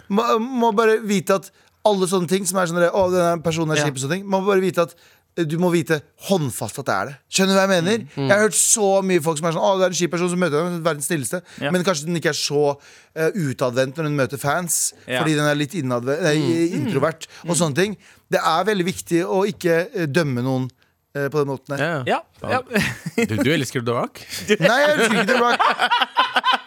må, må bare vite at alle sånne ting som er sånn Å, denne personen er Ja. kjip og sånne ting, må bare vite at du må vite håndfast at det er det. Skjønner du hva jeg mener? Mm, Jeg har hørt så mye folk som er sånn Å, det er en kjip person som møter deg, verdens snilleste. Ja. Men kanskje den ikke er så uh, utadvendt når den møter fans, Ja. Mm. fordi den er litt nei, introvert og sånne ting. Det er veldig viktig å ikke eh, dømme noen uh, på den måten der. Ja. Ja, ja. Du, du elsker The Rock? Nei, jeg elsker ikke The Rock. *laughs*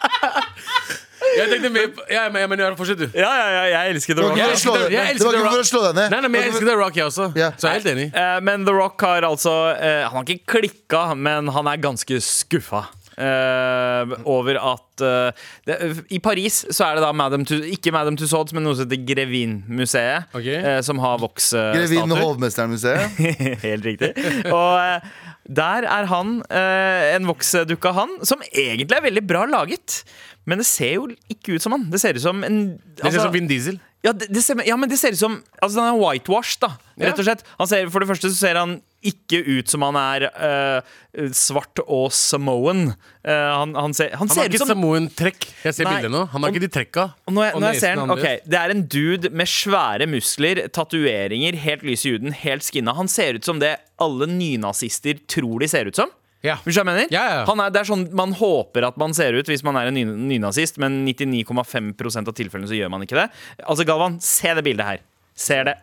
Jeg tenkte mer på ja, men, men, ja, Fortsett, du. ja, ja, ja, jeg elsker The Rock. Jeg elsker The- jeg det var ikke for å slå deg ned. Nei, nei, men jeg elsker The Rock, jeg også. Ja. Så jeg er helt enig. Eh, men The Rock har altså eh, Han har ikke klikka, men han er ganske skuffa. eh, over at eh, det, I Paris så er det da Madame Tussauds, ikke Madame Tussauds, men noe som heter Grevin-museet. Ok. eh, som har Grevin Vox-statuer. Hovmesteren-museet. *laughs* Helt riktig. Og eh, der er han eh, en Vox-dukke av han, som egentlig er veldig bra laget. Men det ser jo ikke ut som han. Det ser ut som en Det ser ut altså- som Vin Diesel. ja, det, det ser, ja, men det ser ut som Altså, han er whitewashed, da. Rett og slett. Han ser, for det første så ser han ikke ut som han er uh, svart og samoan. Uh, han, han ser, han Han ser har ikke Samoan-trekk. Jeg ser bildet nå. Han har ikke de trekka. når jeg, når jeg ser han... den, hans. Det er en dude med svære muskler, tatoveringer, helt lys i huden, helt skinna. Han ser ut som det alle nynazister tror de ser ut som. Ja. Hvis jeg mener? Ja, ja. Han er, det er sånn man håper at man ser ut hvis man er en ny, nynazist, men 99,5% av tilfellene så gjør man ikke det. Altså, Galvan, se det bildet her. Ser det.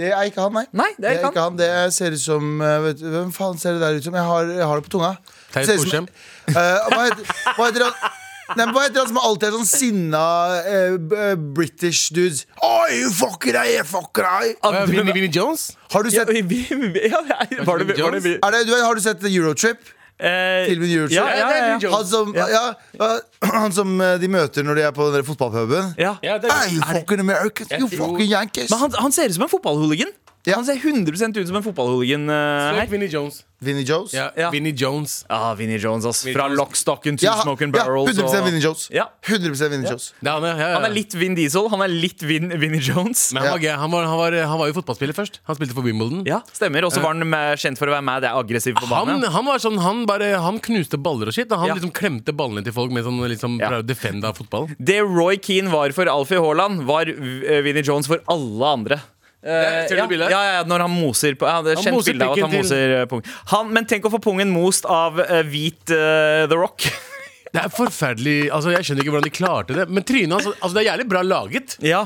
Det er ikke han, nei. Nei, det er ikke han. Det ser ut som eh, vet, du, Hvem faen ser det der ut som? Jeg har, jeg har det på tunga. Terje Ser Uh, Eh, hva, heter, hva heter han? Nei, men hva heter han som alltid er sånn sinna eh, eh, British dudes? Oi, fucker deg, fucker deg! Å, ja, Vinnie, Vinnie Jones? Har du Ja, sett, vi, vi, vi, ja, ja, var det, var det, vi- er det, du vet, har du sett Eurotrip? eh, Filmen Eurotrip? Ja, ja, ja, ja. Han som, ja. han som eh, de møter når de er på den der fotballpuben. Ja. Ja, det Hey, you fucking Americans, you fucking Yankees. Men han, han ser ut som en fotballhooligan. Ja. Han ser 100 ut som en fotballhooligan uh. Vinnie Jones. Vinnie Jones? Ja, Ja. Vinnie Jones. Ah, Vinnie Jones, ass. Vinnie Fra Jones. Lock, Stock and Two Ja, Smoking ja, 100 og- Vinnie Jones. Ja. 100 Vinnie Jones. Det er han, ja, ja, ja. Han er litt Vin Diesel, han er litt Vin, Vinnie Jones. Men han Ja. var, han, var, han, var, han var jo fotballspiller først. Han spilte for Wimbledon. Ja, stemmer. Og så var han med, kjent for å være det er aggressiv på Han, banen. han var sånn, han bare Han knuste baller og shit. Han Ja. liksom klemte ballene til folk med sånn liksom Ja. prøvde å defende av fotball. Det Roy Keane var for Alfie Haaland, var uh, Vinnie Jones for alle andre. Eh, du ja, ja, ja, når han moser på ja, Det er Han kjent moser bilde av at han moser uh, pungen. Han, men tenk å få pungen most av uh, hvit uh, The Rock. Det er forferdelig altså Jeg skjønner ikke hvordan de klarte det. Men trynet hans altså, Det er jævlig bra laget. ja,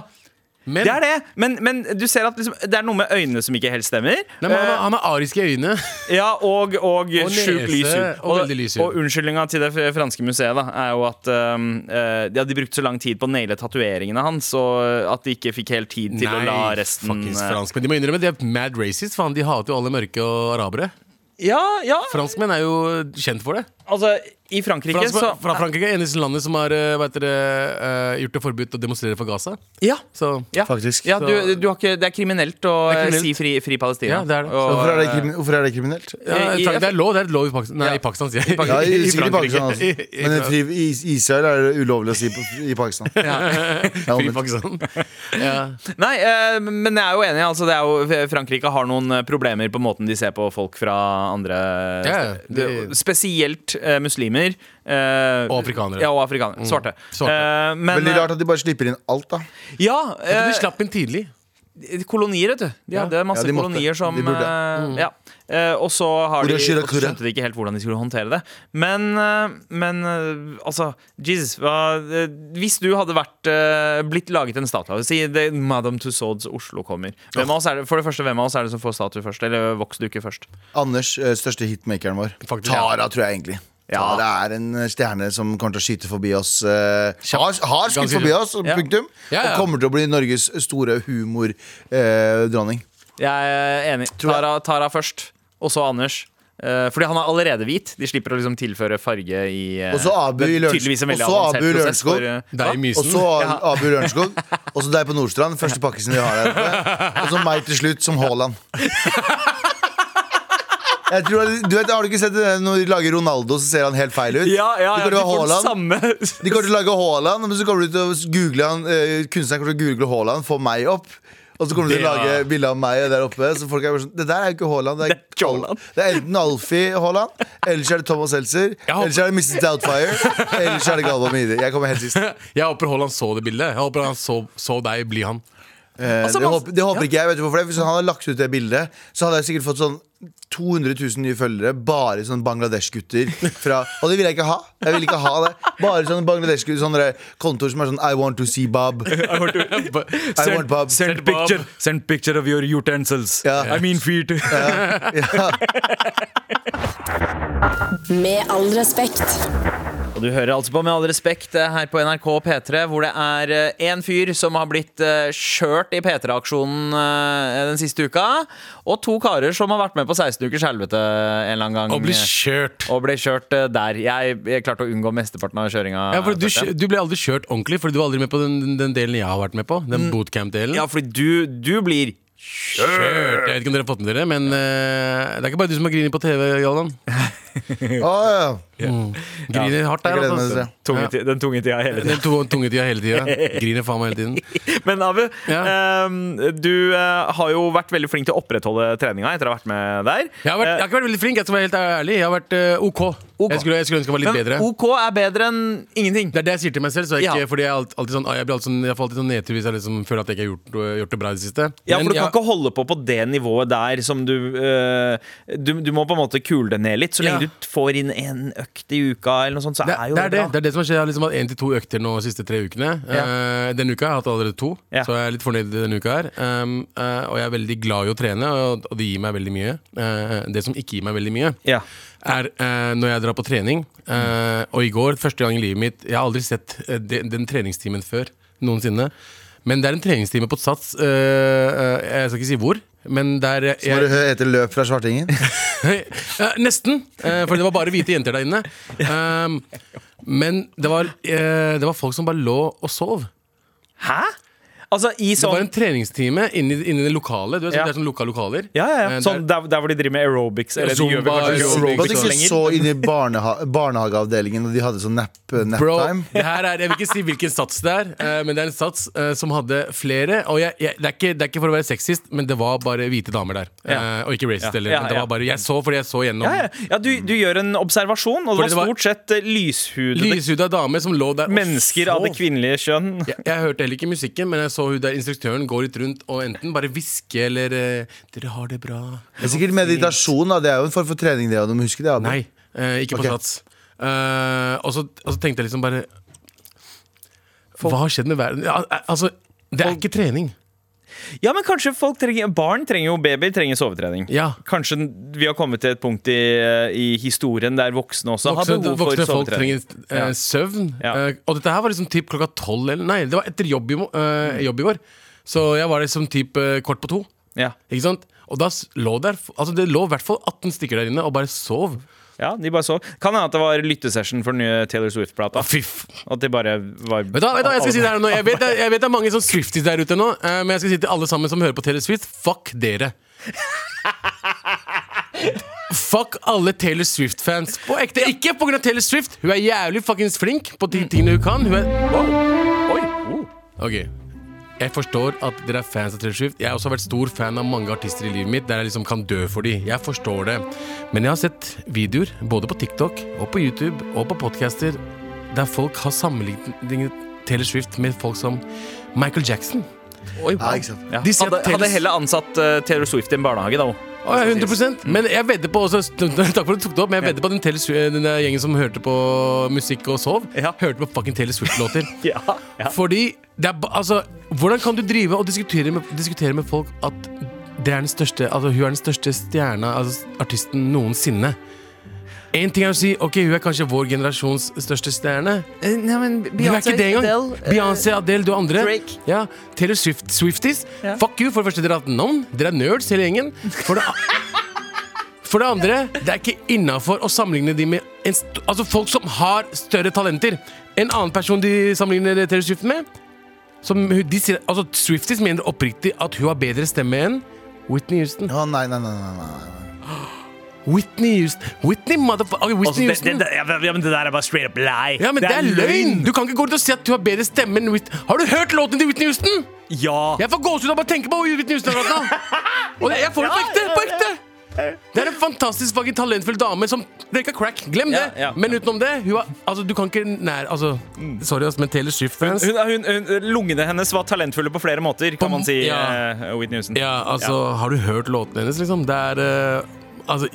Men, det er det. Men, men du ser at liksom, det er noe med øynene som ikke helt stemmer. Nei, men han, har, han har ariske øyne. *laughs* Ja, og, og, Og sjukt lys hud. og hud. og unnskyldninga til det franske museet da, er jo at um, eh, de hadde brukt så lang tid på å naile tatoveringene hans, og at de ikke fikk helt tid til å la resten faktisk, eh, fransk. Men de må innrømme de er mad racist. Faen, de hater jo alle mørke og arabere. Ja, ja. Franskmenn er jo kjent for det. Altså, i Frankrike Frans, så fra Frankrike er eneste landet som har dere, heter det, eh, gjort det forbudt å demonstrere for Gaza. Ja. Så ja. Faktisk. Ja, du, du har ikke, det er kriminelt å er eh, kriminelt. si fri, fri Palestina. Ja, det er det. Og, Hvorfor er det, eh, hvorfor er det kriminelt? ja, I- Det er lov, det er lov i Pakistan. Nei, Ja. i Pakistan, sier jeg. Ja, i, i Frankrike. Pakistan i- Men i i Israel er det ulovlig å si på, i Pakistan. Ja, *laughs* Fri. Pakistan. *laughs* Ja. Nei, uh, men jeg er jo enig. Altså, det er jo, Frankrike har noen eh, problemer på måten de ser på folk fra andre Ja, steder. det- Spesielt uh, muslimer. Eh, Og afrikanere. Ja, og afrikanere. Svarte. Svarte. Eh, men Veldig rart at de bare slipper inn alt, da. Ja, eh, de slapp inn tidlig. kolonier, vet du. De Ja. hadde masse Ja, de måtte. kolonier som eh, Ja. Eh, og så har de, skjønte de ikke helt hvordan de skulle håndtere det. Men, eh, men eh, altså Jesus, hva, eh, hvis du hadde vært eh, blitt laget en statue Si det, Madame Tussauds Oslo kommer. Hvem av oss er det, for det første, hvem av oss er det som får statue først? Eller voksduke først? Anders, eh, største hitmakeren vår. Faktisk. Tara, tror jeg egentlig. Ja. Tara er en stjerne som kommer til å skyte forbi oss. Uh, har, har skutt forbi oss, Ja. punktum. Ja, ja. Og kommer til å bli Norges store humordronning. Jeg er enig. Tara, Tara først, og så Anders. Uh, fordi han er allerede hvit. De slipper å liksom tilføre farge i uh, Og så Abu i det Lørenskog. Og så *laughs* Abu Lørenskog. eh, Det og så Abu Lørenskog. Og så deg på Nordstrand. Første *laughs* pakkisen vi har der oppe. *laughs* Og så meg til slutt som Haaland. Jeg tror, du vet, Har du ikke sett det når de lager Ronaldo, så ser han helt feil ut? Ja, ja, de ja, får samme De kommer til å lage Haaland, men så kommer du til å google han uh, Kunstneren kommer til å google Haaland, få meg opp. Og så kommer du til å lage bilde av meg der oppe. Så folk er bare sånn Det der er jo ikke Haaland. Det er, Det er det er enten Alfie Haaland, ellers er det Thomas Seltzer, ellers er det Mrs. Doubtfire, ellers er det Galvan Midi. Jeg kommer helt sist. *laughs* Jeg håper Haaland så det bildet. Jeg håper han så, så deg bli han. Eh, Altså, det, håper, det håper ikke jeg. Vet du hvorfor det? Hvis han hadde lagt ut det bildet, så hadde jeg sikkert fått sånn 200 000 nye følgere. Bare sånne Bangladesh-gutter. Og det vil jeg ikke ha. Jeg vil ikke ha det Bare sånne Bangladesh-gutter Sånne der kontoer som er sånn I want to see Bob. *laughs* I want Bob. Send picture, send picture of your utensils. Ja. I mean feet. *laughs* Med all respekt. Og du hører altså på Med all respekt eh, her på NRK P3, hvor det er én en fyr som har blitt skjørt kjørt i P3-aksjonen eh, den siste uka, og to karer som har vært med på 16 ukers helvete en eller annen gang. Og ble kjørt. Og ble kjørt eh, der. Jeg, jeg klarte å unngå mesteparten av kjøringa. Ja, for du, du ble aldri kjørt ordentlig, Fordi du var aldri med på den, den delen jeg har vært med på. Den bootcamp-delen. ja, fordi du, du blir Kjørt. Jeg vet ikke om dere har fått med dere, men uh, det er ikke bare du som har grinet på TV, Galvan. Å, *laughs* ja. Griner hardt der. Altså. tunge, ti- den tunge tida hele tiden. Den to, tunge tida hele tida. *laughs* Griner faen meg hele tiden. *laughs* Men Abu, Ja. ehm, du eh, har jo vært veldig flink til å opprettholde treninga etter å ha vært med der. Jeg har, vært, jeg har ikke vært veldig flink, jeg skal være helt ærlig. Jeg har vært eh, OK. OK. Jeg, skulle, jeg skulle ønske jeg var litt Men bedre. OK er bedre enn ingenting. Det er det jeg sier til meg selv. Så jeg, ikke, Ja. fordi jeg, er alt- alltid sånn, jeg, blir alltid sånn, jeg får alltid sånn nedtur hvis jeg liksom føler at jeg ikke har gjort, gjort det bra i det siste. Ja, Men for Du kan jeg- ikke holde på på det nivået der som du eh, du, du må på en måte kule det ned litt. Så lenge Ja. du får inn en økt i uka, eller noe sånt, så det, er jo det, er det. bra. det er det som har skjedd. Jeg har liksom hatt én til to økter nå de siste tre ukene. Eh, denne uka har jeg hatt allerede to, Ja. så jeg er litt fornøyd denne uka her. Um, uh, og jeg er veldig glad i å trene, og, og det gir meg veldig mye. Uh, det som ikke gir meg veldig mye, Ja. er når jeg drar på trening. eh, og i går, første gang i livet mitt Jeg har aldri sett den, den treningstimen før. Noensinne. Men det er en treningstime på Sats. eh, eh, jeg skal ikke si hvor. Men der jeg, Når det heter løp fra Svartingen. *laughs* Ja, nesten, eh, for det var bare hvite jenter der inne. *laughs* Um, men det var, eh, det var folk som bare lå og sov. Hæ? Altså i Det var sånn en treningstime inni, inni det lokale. Du vet, Ja. Det er sånn lukka lokaler. ja, ja, ja. Eh, Sånn der, der hvor de driver med aerobics. Eller de gjør vel kanskje aerobics, Var det ikke så inni i barneha barnehageavdelingen, og de hadde sånn nap, nap Bro, time? det her er, jeg vil ikke si hvilken sats det er, eh, men det er en sats eh, som hadde flere. Og jeg, jeg, det, er ikke, det er ikke for å være sexist, men det var bare hvite damer der. Ja. Eh, og ikke racist Ja. heller. Ja, men det var bare, jeg så fordi jeg så gjennom. Ja, ja. ja du, du gjør en observasjon, og det Fordi var var- stort sett eh, lyshudede Lyshuda damer som lå der Mennesker mennesker av det kvinnelige kjønn. Jeg, jeg hørte heller ikke musikken, men jeg så hun der instruktøren går litt rundt og enten bare hvisker eller eh, 'Dere har det bra'. Det er sikkert meditasjon, da. Det er jo en form for trening, det. Og du må huske det. Abu. Nei, eh, ikke på Ok. Sats. Eh, og, så, og så tenkte jeg liksom bare Hva har skjedd med verden? Ja, al- altså, det er ikke trening. Ja, men kanskje folk trenger Barn trenger jo babyer trenger sovetrening. Ja. Kanskje vi har kommet til et punkt i, eh, i historien der voksne også har behov for voksne folk trenger eh, søvn. Ja. Eh, og dette her var liksom typ klokka tolv eller Nei, det var etter jobb i, eh, jobb i går. Så jeg var liksom typ eh, kvart på to. Ja. Ikke sant? Og da lå der Altså det lå i hvert fall 18 stykker der inne og bare sov. Ja, de bare så Kan hende at det var lyttesession for den nye Taylor Swift-plata. At de bare var Vet du hva, vet du hva jeg skal si det her nå? Jeg vet, jeg vet det er mange sånn Swifties der ute nå, eh, men jeg skal si til alle sammen som hører på Taylor Swift, fuck dere. Fuck alle Taylor Swift-fans. På ekte. Ikke pga. Taylor Swift. Hun er jævlig fuckings flink på de tingene hun kan. Hun er Oi! Oh. Ok Jeg forstår at dere er fans av Taylor Swift. Jeg har også vært stor fan av mange artister i livet mitt der jeg liksom kan dø for dem. Jeg forstår det. Men jeg har sett videoer både på TikTok og på YouTube og på podcaster der folk har sammenlignet Taylor Swift med folk som Michael Jackson. Oi, Ja, ikke sant. Ja. De Hadde, Taylor- hadde heller ansatt uh, Taylor Swift i en barnehage, da. Oh, ja, 100% Men jeg vedder på også *laughs* Takk for at du tok det opp, men jeg vedder på at den, Taylor den gjengen som hørte på musikk og sov, Ja. hørte på fucking Taylor Swift-låter. *laughs* Ja, ja. Fordi er, altså, Hvordan kan du drive og diskutere med, diskutere med folk at det er den største, altså, hun er den største stjerna, altså artisten noensinne? En ting er å si ok, hun er kanskje vår generasjons største stjerne. Eh, Nei, men Beyoncé, ikke det. Beyoncé, Adele, du andre. Drake. Ja, Taylor Swift, Swifties. Ja. Fuck you. For det første, dere har hatt navn. Dere er nerds, hele gjengen. For det, *laughs* for det andre, det er ikke innafor å sammenligne de med en altså folk som har større talenter. En annen person de sammenligner Taylor Swift med som de sier, altså Swifties mener oppriktig at hun har bedre stemme enn Whitney Houston. Å, nei, nei, nei, nei, nei. *gasps* Whitney Houston Whitney motherfucker Whitney Houston. Whitney det, det, Houston. det, ja, men det der er bare straight up lie. Ja, men det, er løgn! Du kan ikke gå rundt og si at du har bedre stemme enn Whitney Har du hørt låten til Whitney Houston? Ja. Jeg får gåsehud av å tenke på Whitney Houston. *laughs* Og jeg får det på ekte! På ekte! Det er en fantastisk fucking talentfull dame som røyka crack. Glem det! Ja, ja. Men utenom det, hun har, altså, du kan ikke nær Altså, sorry, men Taylor Swift-fans Hun, hun, hun, lungene hennes var talentfulle på flere måter, kan man si. Ja. Uh, Whitney Houston. Ja, altså, har du hørt låtene hennes, liksom? Det er uh, Altså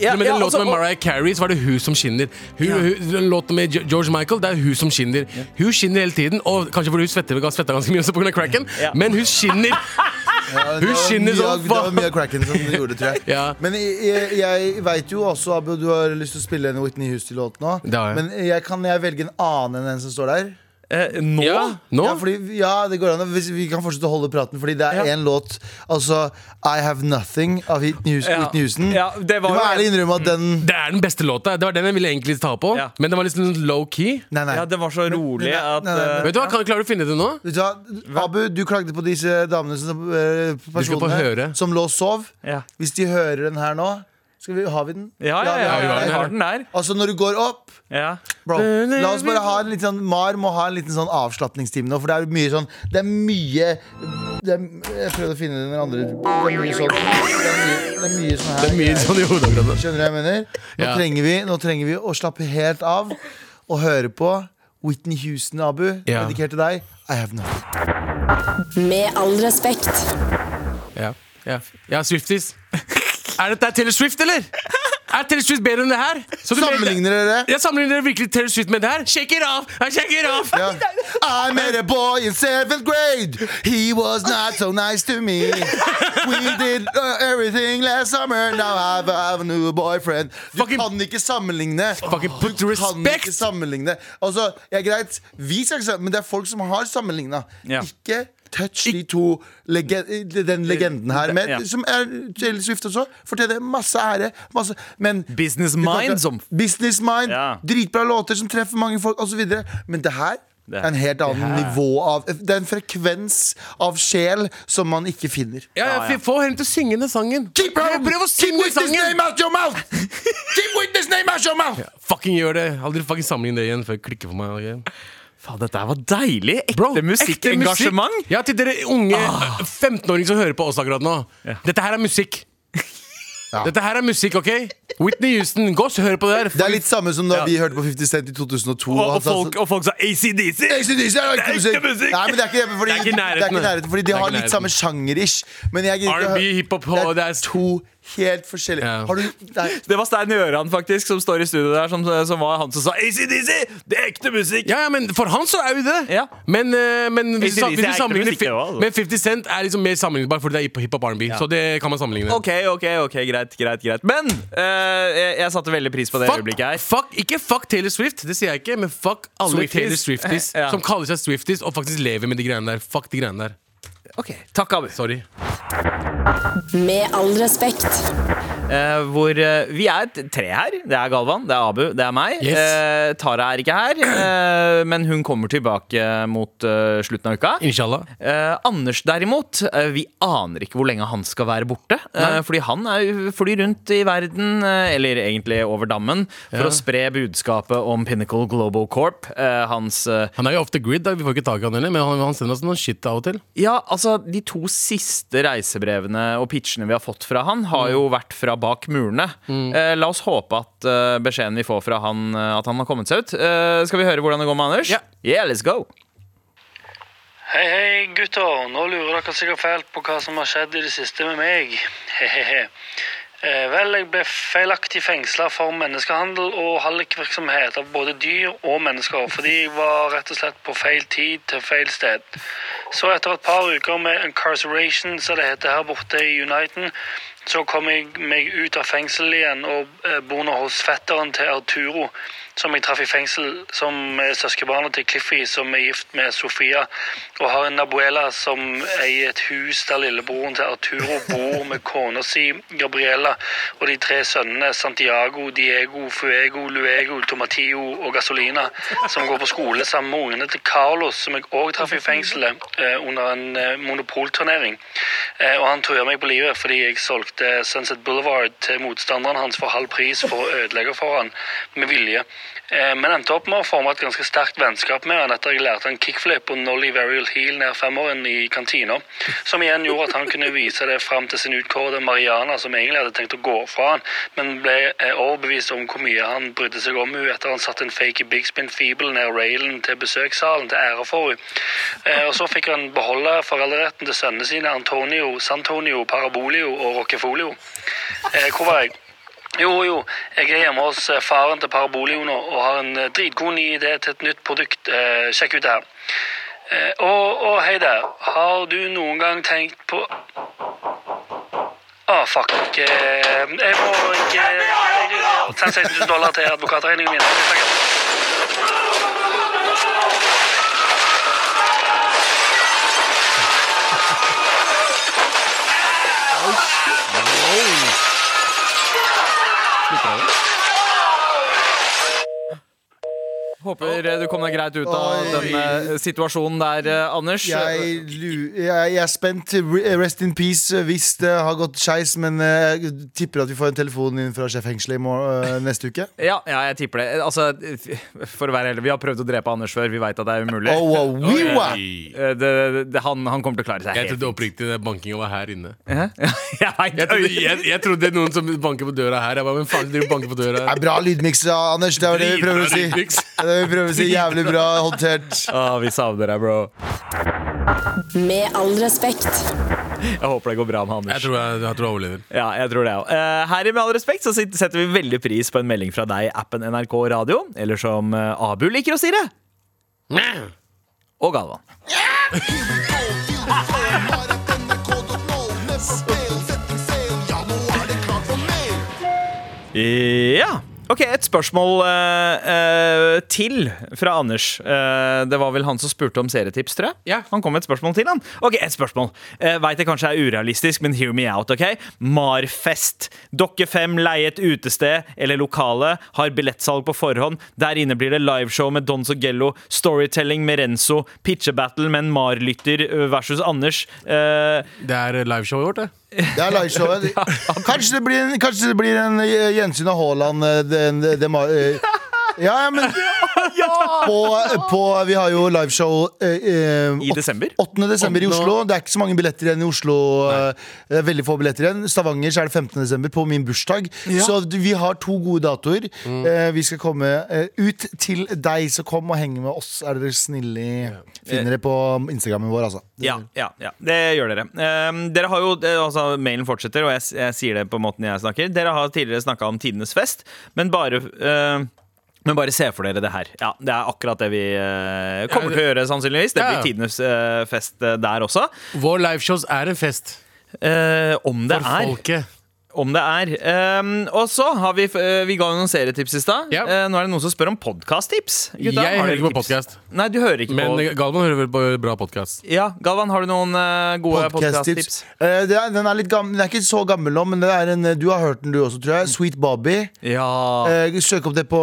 Ja, til den ja, den låten altså, med Mariah Carey, så var det hun som skinner. Hun, hun, den låten med George Michael, det er hun som skinner. Hun skinner hele tiden, og kanskje fordi hun svetter, svetter ganske mye også pga. cracken, Ja. men hun skinner. *laughs* Hun skinner som Det var faen. mye av cracken som du gjorde, tror jeg. *laughs* Ja. Men jeg, jeg veit jo også, Abu, du har lyst til å spille en Whitney Houston-låt nå. Det har jeg. Men jeg, kan jeg velge en annen enn den som står der? Eh, nå? Ja, nå? Ja, fordi, ja, det går an. Hvis vi kan fortsette å holde praten, fordi det er Ja. låt. Altså I Have Nothing av Whitney Houston. Ja. Ja, det var du må ærlig innrømme at den Det er den beste låta. Det var den jeg ville egentlig ta på, Ja. men den var sånn low-key. Nei, nei. Ja, det var så rolig nei, at nei, nei, nei. eh, Vet du hva, kan Klarer du å finne det nå? Vet du hva? Abu, du klagde på disse damene som, eh, personene som lå og sov. Ja. Hvis de hører den her nå skal vi, Har vi den? Ja, ja, ja, vi har ja, den. her. har den der. Altså, når du går opp Ja. Bro, la oss bare ha en litt sånn Mar må ha en liten sånn avslapningstime nå, for det er mye sånn Det er mye det er, Jeg prøvde å finne den andre Det er mye sånn Det er mye, det er mye sånn her Det er mye sånn i hodet akkurat. Skjønner du hva jeg mener? Nå, Ja. trenger vi, nå trenger vi å slappe helt av og høre på Whitney Houston, Abu, Ja. dedikert til deg. I have nothing. Med all respekt. Ja, ja. ja Swifties. *laughs* Er dette Taylor Swift, eller? Er Taylor Swift bedre enn det her? Så du Sammenligner dere? Jeg sammenligner dere virkelig Taylor Swift med det her? Shake it off! I Shake it off! Ja. I met a boy in seventh grade. He was not so nice to me. We did uh, everything last summer. Now I have, I have a new boyfriend. Du Fucking- kan ikke sammenligne. Fucking put Du kan respect. ikke sammenligne. Altså, ja, greit, vi skal ikke sammenligne, men det er folk som har sammenligna. Ja. Ikke touch de to lege den legenden her, med, Ja. som er Taylor Swift også. Fortjener masse ære. Masse, men Business mind som Business mind. Ja. Dritbra låter som treffer mange folk, osv. Men det her Det- er en helt annen nivå av Det er en frekvens av sjel som man ikke finner. Ja, ja, Få henne til å synge den sangen. Keep, her, prøv å synge Keep sangen! name out your mouth! *laughs* Keep witness name out your mouth! Fucking gjør det. Aldri fucking sammenlign det igjen før det klikker for meg. ok? Faen, dette var deilig. Ekte Bro, musikkengasjement. musikk. Ja, til dere unge 15-åringer som hører på oss akkurat nå. Dette her er musikk. *laughs* Ja. Dette her er musikk, OK? Whitney Houston, gå og hør på det her. Det er litt samme som da Ja. vi hørte på 50 Cent i 2002. Og, og, folk, og folk sa ACDC! ACDC er ikke musikk. musikk. Nei, men det er ikke fordi, Det er ikke i det er ikke nærheten. fordi de har litt samme sjanger-ish. Men jeg gidder ikke R&B, hiphop, det, er- to helt forskjellig. Ja. Har du *laughs* Det var Stein Gjøran faktisk som står i studio der, som, som var han som sa ACDC! Det er ekte musikk! Ja, ja, men For han så er jo det. Ja. Men, eh, men hvis, ACDC hvis du sammenligner musikk, altså. Men 50 Cent er liksom mer sammenlignbar fordi det er hiphop R&B. Så det kan man sammenligne. Ok, ok, ok, greit, greit, greit Men uh, jeg, jeg satte veldig pris på det øyeblikket her. fuck, ikke fuck Taylor Swift, det sier jeg ikke, men fuck alle Swifties. Taylor Swifties *laughs* Ja. som kaller seg Swifties og faktisk lever med de greiene der. Fuck de greiene der. Ok, Takk, Abu. Sorry. Med all respekt. Eh, hvor uh, Vi er tre her. Det er Galvan, det er Abu, det er meg. Yes. Uh, Tara er ikke her, men hun kommer tilbake mot slutten av uka. Inshallah. Anders derimot, vi aner ikke hvor lenge han skal være borte. fordi han er flyr rundt i verden, eller egentlig over dammen, for Ja. å spre budskapet om Pinnacle Global Corp. Hans Han er jo off the grid, da. vi får ikke tak i han heller, men han, han sender oss noen shit av og til. Ja, altså De to siste reisebrevene og pitchene vi har fått fra han, har jo vært fra bak murene. Eh, la oss håpe at eh, beskjeden vi får fra han, eh, at han har kommet seg ut. Eh, skal vi høre hvordan det går med Anders? Ja. Yeah, let's go. Hei, hei, gutter. Nå lurer dere sikkert fælt på hva som har skjedd i det siste med meg. *laughs* Hehehe. Eh, vel, jeg ble feilaktig fengsla for menneskehandel og hallikvirksomhet av både dyr og mennesker, fordi jeg var rett og slett på feil tid til feil sted. Så etter et par uker med incarceration, som det heter her borte i Uniten, så kom jeg meg ut av fengselet igjen og eh, bor nå hos fetteren til Arturo, som jeg traff i fengsel, som er søskenbarnet til Cliffy, som er gift med Sofia, og har en abuela som eier et hus der lillebroren til Arturo bor med kona si, Gabriella, og de tre sønnene Santiago, Diego, Fuego, Luego, Tomatio og Gasolina, som går på skole sammen med ungene til Carlos, som jeg òg traff i fengselet eh, under en eh, monopolturnering. Eh, og han truer meg på livet fordi jeg solgte Sunset Boulevard til motstanderen hans for halv pris for å ødelegge for han med vilje. Eh, Men endte opp med å forme et ganske sterkt vennskap med han etter jeg lærte han kickflip og nollie varial heel ned femåren i kantina. Som igjen gjorde at han kunne vise det fram til sin utkårede Mariana, som egentlig hadde tenkt å gå fra han, men ble eh, overbevist om hvor mye han brydde seg om henne etter han satte en fake big spin feeble ned railen til besøkssalen til ære for henne. Eh, Og så fikk han beholde foreldreretten til sønnene sine Antonio, Santonio, Parabolio og Rockefolio. Hvor var jeg? Jo, jo, jeg er hjemme hos eh, faren til Parabolio nå og har en eh, dritgod ny idé til et nytt produkt. Eh, sjekk ut det her. Eh, og, og hei der, har du noen gang tenkt på Å, fuck. Eh, jeg må ikke Ta 16 000 dollar til advokatregningen min. Jeg Mitrovic. Håper du kom deg greit ut av den eh, situasjonen der, eh, Anders. Jeg, jeg, jeg er spent. Rest in peace eh, hvis det har gått skeis, men jeg tipper at vi får en telefon inn fra sjefengselet i morgen, neste uke. *laughs* Ja, ja, jeg tipper det. Altså, for å være ærlig, vi har prøvd å drepe Anders før. Vi veit at det er umulig. Oh, wow. Det, det, han, han kommer til å klare seg Jeg trodde oppriktig det bankinga var her inne. *laughs* Jeg Jeg trodde, jeg, jeg trodde noen som banker på døra her. Jeg bare, Hvem faen driver banker på døra Det er bra lydmiks, Anders. Det er det vi prøver å si. Det vi prøver å si. Jævlig bra håndtert. *laughs* Ah, vi savner deg, bro. Med all respekt. Jeg håper det går bra med Jeg Anders. tror jeg, jeg, tror jeg overlever. Ja, jeg tror det også. Eh, Her i Med all respekt så setter vi veldig pris på en melding fra deg i appen NRK Radio, eller som eh, Abu liker å si det, og Galvan. Ja. Ok, et spørsmål uh, uh, til fra Anders. Uh, det var vel han som spurte om serietips, tror jeg? Ja. Han kom med et spørsmål til, han. Ok, et spørsmål. Uh, Veit det kanskje er urealistisk, men hear me out, ok? Marfest. Dere fem leier et utested eller lokale, har billettsalg på forhånd. Der inne blir det liveshow med Don Sogello, storytelling med Renzo, pitchebattle med en Mar-lytter versus Anders. Det er liveshowet vårt, det. Det er liveshowet. *laughs* Kanskje det blir en, kanskje det blir en eh, gjensyn av Haaland det, det, det Ja, ja, men på, på, Vi har jo liveshow eh, 8, I desember? 8. desember i Oslo. Det er ikke så mange billetter igjen i Oslo. eh, Det er veldig få billetter igjen Stavanger så er det 15. desember, på min bursdag. Så vi har to gode datoer. Eh, vi skal komme eh, ut til deg, så kom og heng med oss, er dere snille. Finner det på Instagrammen vår, altså. Ja, ja, ja, det gjør dere. Um, dere har jo, altså Mailen fortsetter, og jeg, jeg sier det på måten jeg snakker. Dere har tidligere snakka om tidenes fest, men bare uh, men bare se for dere det her. Ja, Det er akkurat det vi uh, kommer til å gjøre, sannsynligvis. Det blir tidenes uh, fest uh, der også. Vår liveshows er en fest Uh, om det for er. folket. Om det er. Um, og så har vi uh, Vi ga jo noen serietips i stad. Ja. Uh, nå er det noen som spør om podkast-tips. Jeg hører ikke på podcast Nei, du hører ikke Men på Galvan hører vel på bra podkast. Ja, Galvan, har du noen uh, gode Podcast-tips. podkast-tips? Den, er litt gammel, den er ikke så gammel nå, men det er en, du har hørt den du også, tror jeg. Sweet Bobby. Ja. Søk opp det på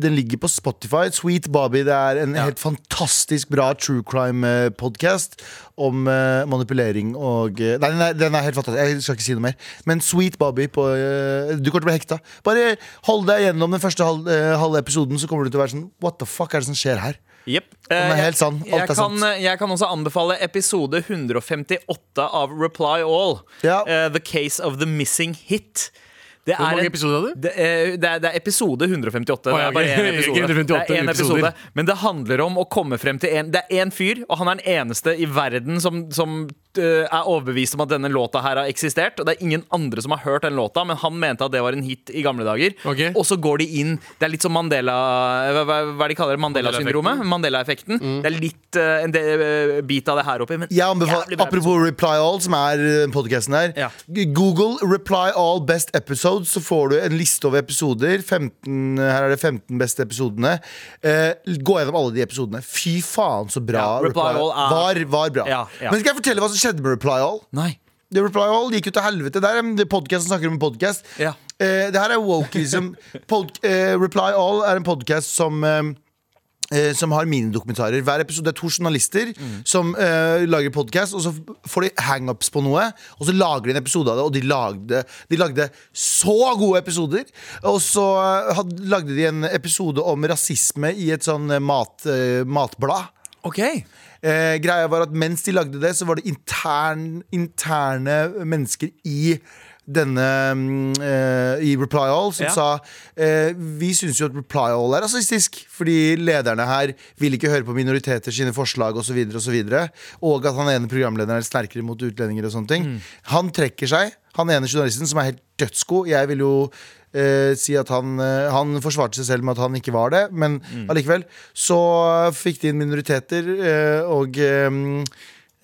Den ligger på Spotify. Sweet Bobby. Det er en helt fantastisk bra true crime-podkast om uh, manipulering og uh, Nei, den er, den er helt fantastisk. Jeg skal ikke si noe mer. Men Sweet Bobby på uh, Du kommer til å bli hekta. Bare hold deg gjennom den første halv, halve episoden, så kommer du til å være sånn What the fuck er det som skjer her? Yep. Den helt sann. Alt jeg, kan, jeg kan også anbefale episode 158 av Reply All. Ja. The Case of the Missing Hit. Det Hvor mange episoder hadde du? Det er, det, er, det er episode 158. Å, det er bare én *laughs* episode. 158 det er en episode. Men det handler om å komme frem til en Det er én fyr, og han er den eneste i verden som, som er overbevist om at denne låta her har eksistert. Og det er ingen andre som har hørt den låta, men han mente at det var en hit i gamle dager. Okay. Og så går de inn Det er litt som Mandela Hva, hva hva de kaller det? Mandela-syndromet? Mandela-effekten. Det er litt uh, en del, bit av det her oppi. Men Jeg anbefaler, Apropos Reply All, som er podkasten her. Ja. Google Reply All Best Episodes, så får du en liste over episoder. 15, her er det 15 beste episodene. Uh, gå gjennom alle de episodene. Fy faen, så bra Ja, Reply All er- var, var bra. Ja, ja. Men skal jeg fortelle hva som skjedde med Reply All? Nei. The Reply All gikk jo til helvete. Det er en podcast som snakker om en podcast. Ja. Eh, det her er wokeism. *laughs* Pod, eh, Reply All er en podcast som eh, eh, som har minidokumentarer. Hver episode er to journalister som eh, lager podkast, og så får de hangups på noe, og så lager de en episode av det, og de lagde, de lagde så gode episoder. Og så eh, had, lagde de en episode om rasisme i et sånn mat, matblad. Ok. Eh, greia var at mens de lagde det, så var det intern, interne mennesker i denne mm, eh, I Reply All som Ja. sa uh, Vi syns jo at Reply All er rasistisk, fordi lederne her vil ikke høre på minoriteter sine forslag osv., og, så videre, og at han ene programlederen er sterkere mot utlendinger og sånne ting. Han trekker seg. Han ene journalisten som er helt dødsgod. Jeg vil jo eh, si at han, eh, han forsvarte seg selv med at han ikke var det, men allikevel. Så fikk de inn minoriteter, eh, og eh,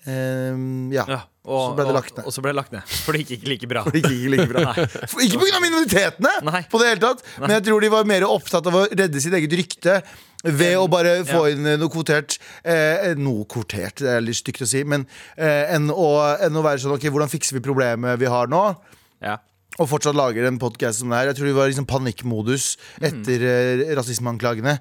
ja. Ja, og, så ble det lagt ned. Og så ble det lagt ned. For det gikk ikke like bra. Det gikk ikke like bra. *laughs* For- Ikke pga. minoritetene, Nei. på det hele tatt men jeg tror de var mer opptatt av å redde sitt eget rykte. Ved å bare få inn eh, noe kvotert eh, Noe kvotert, det er litt stygt å si, men eh, enn, å, enn å være sånn Ok, hvordan fikser vi problemet vi har nå? Ja. Og fortsatt lager en podkast som det her. Jeg tror de var liksom panikkmodus etter mm. rasismeanklagene.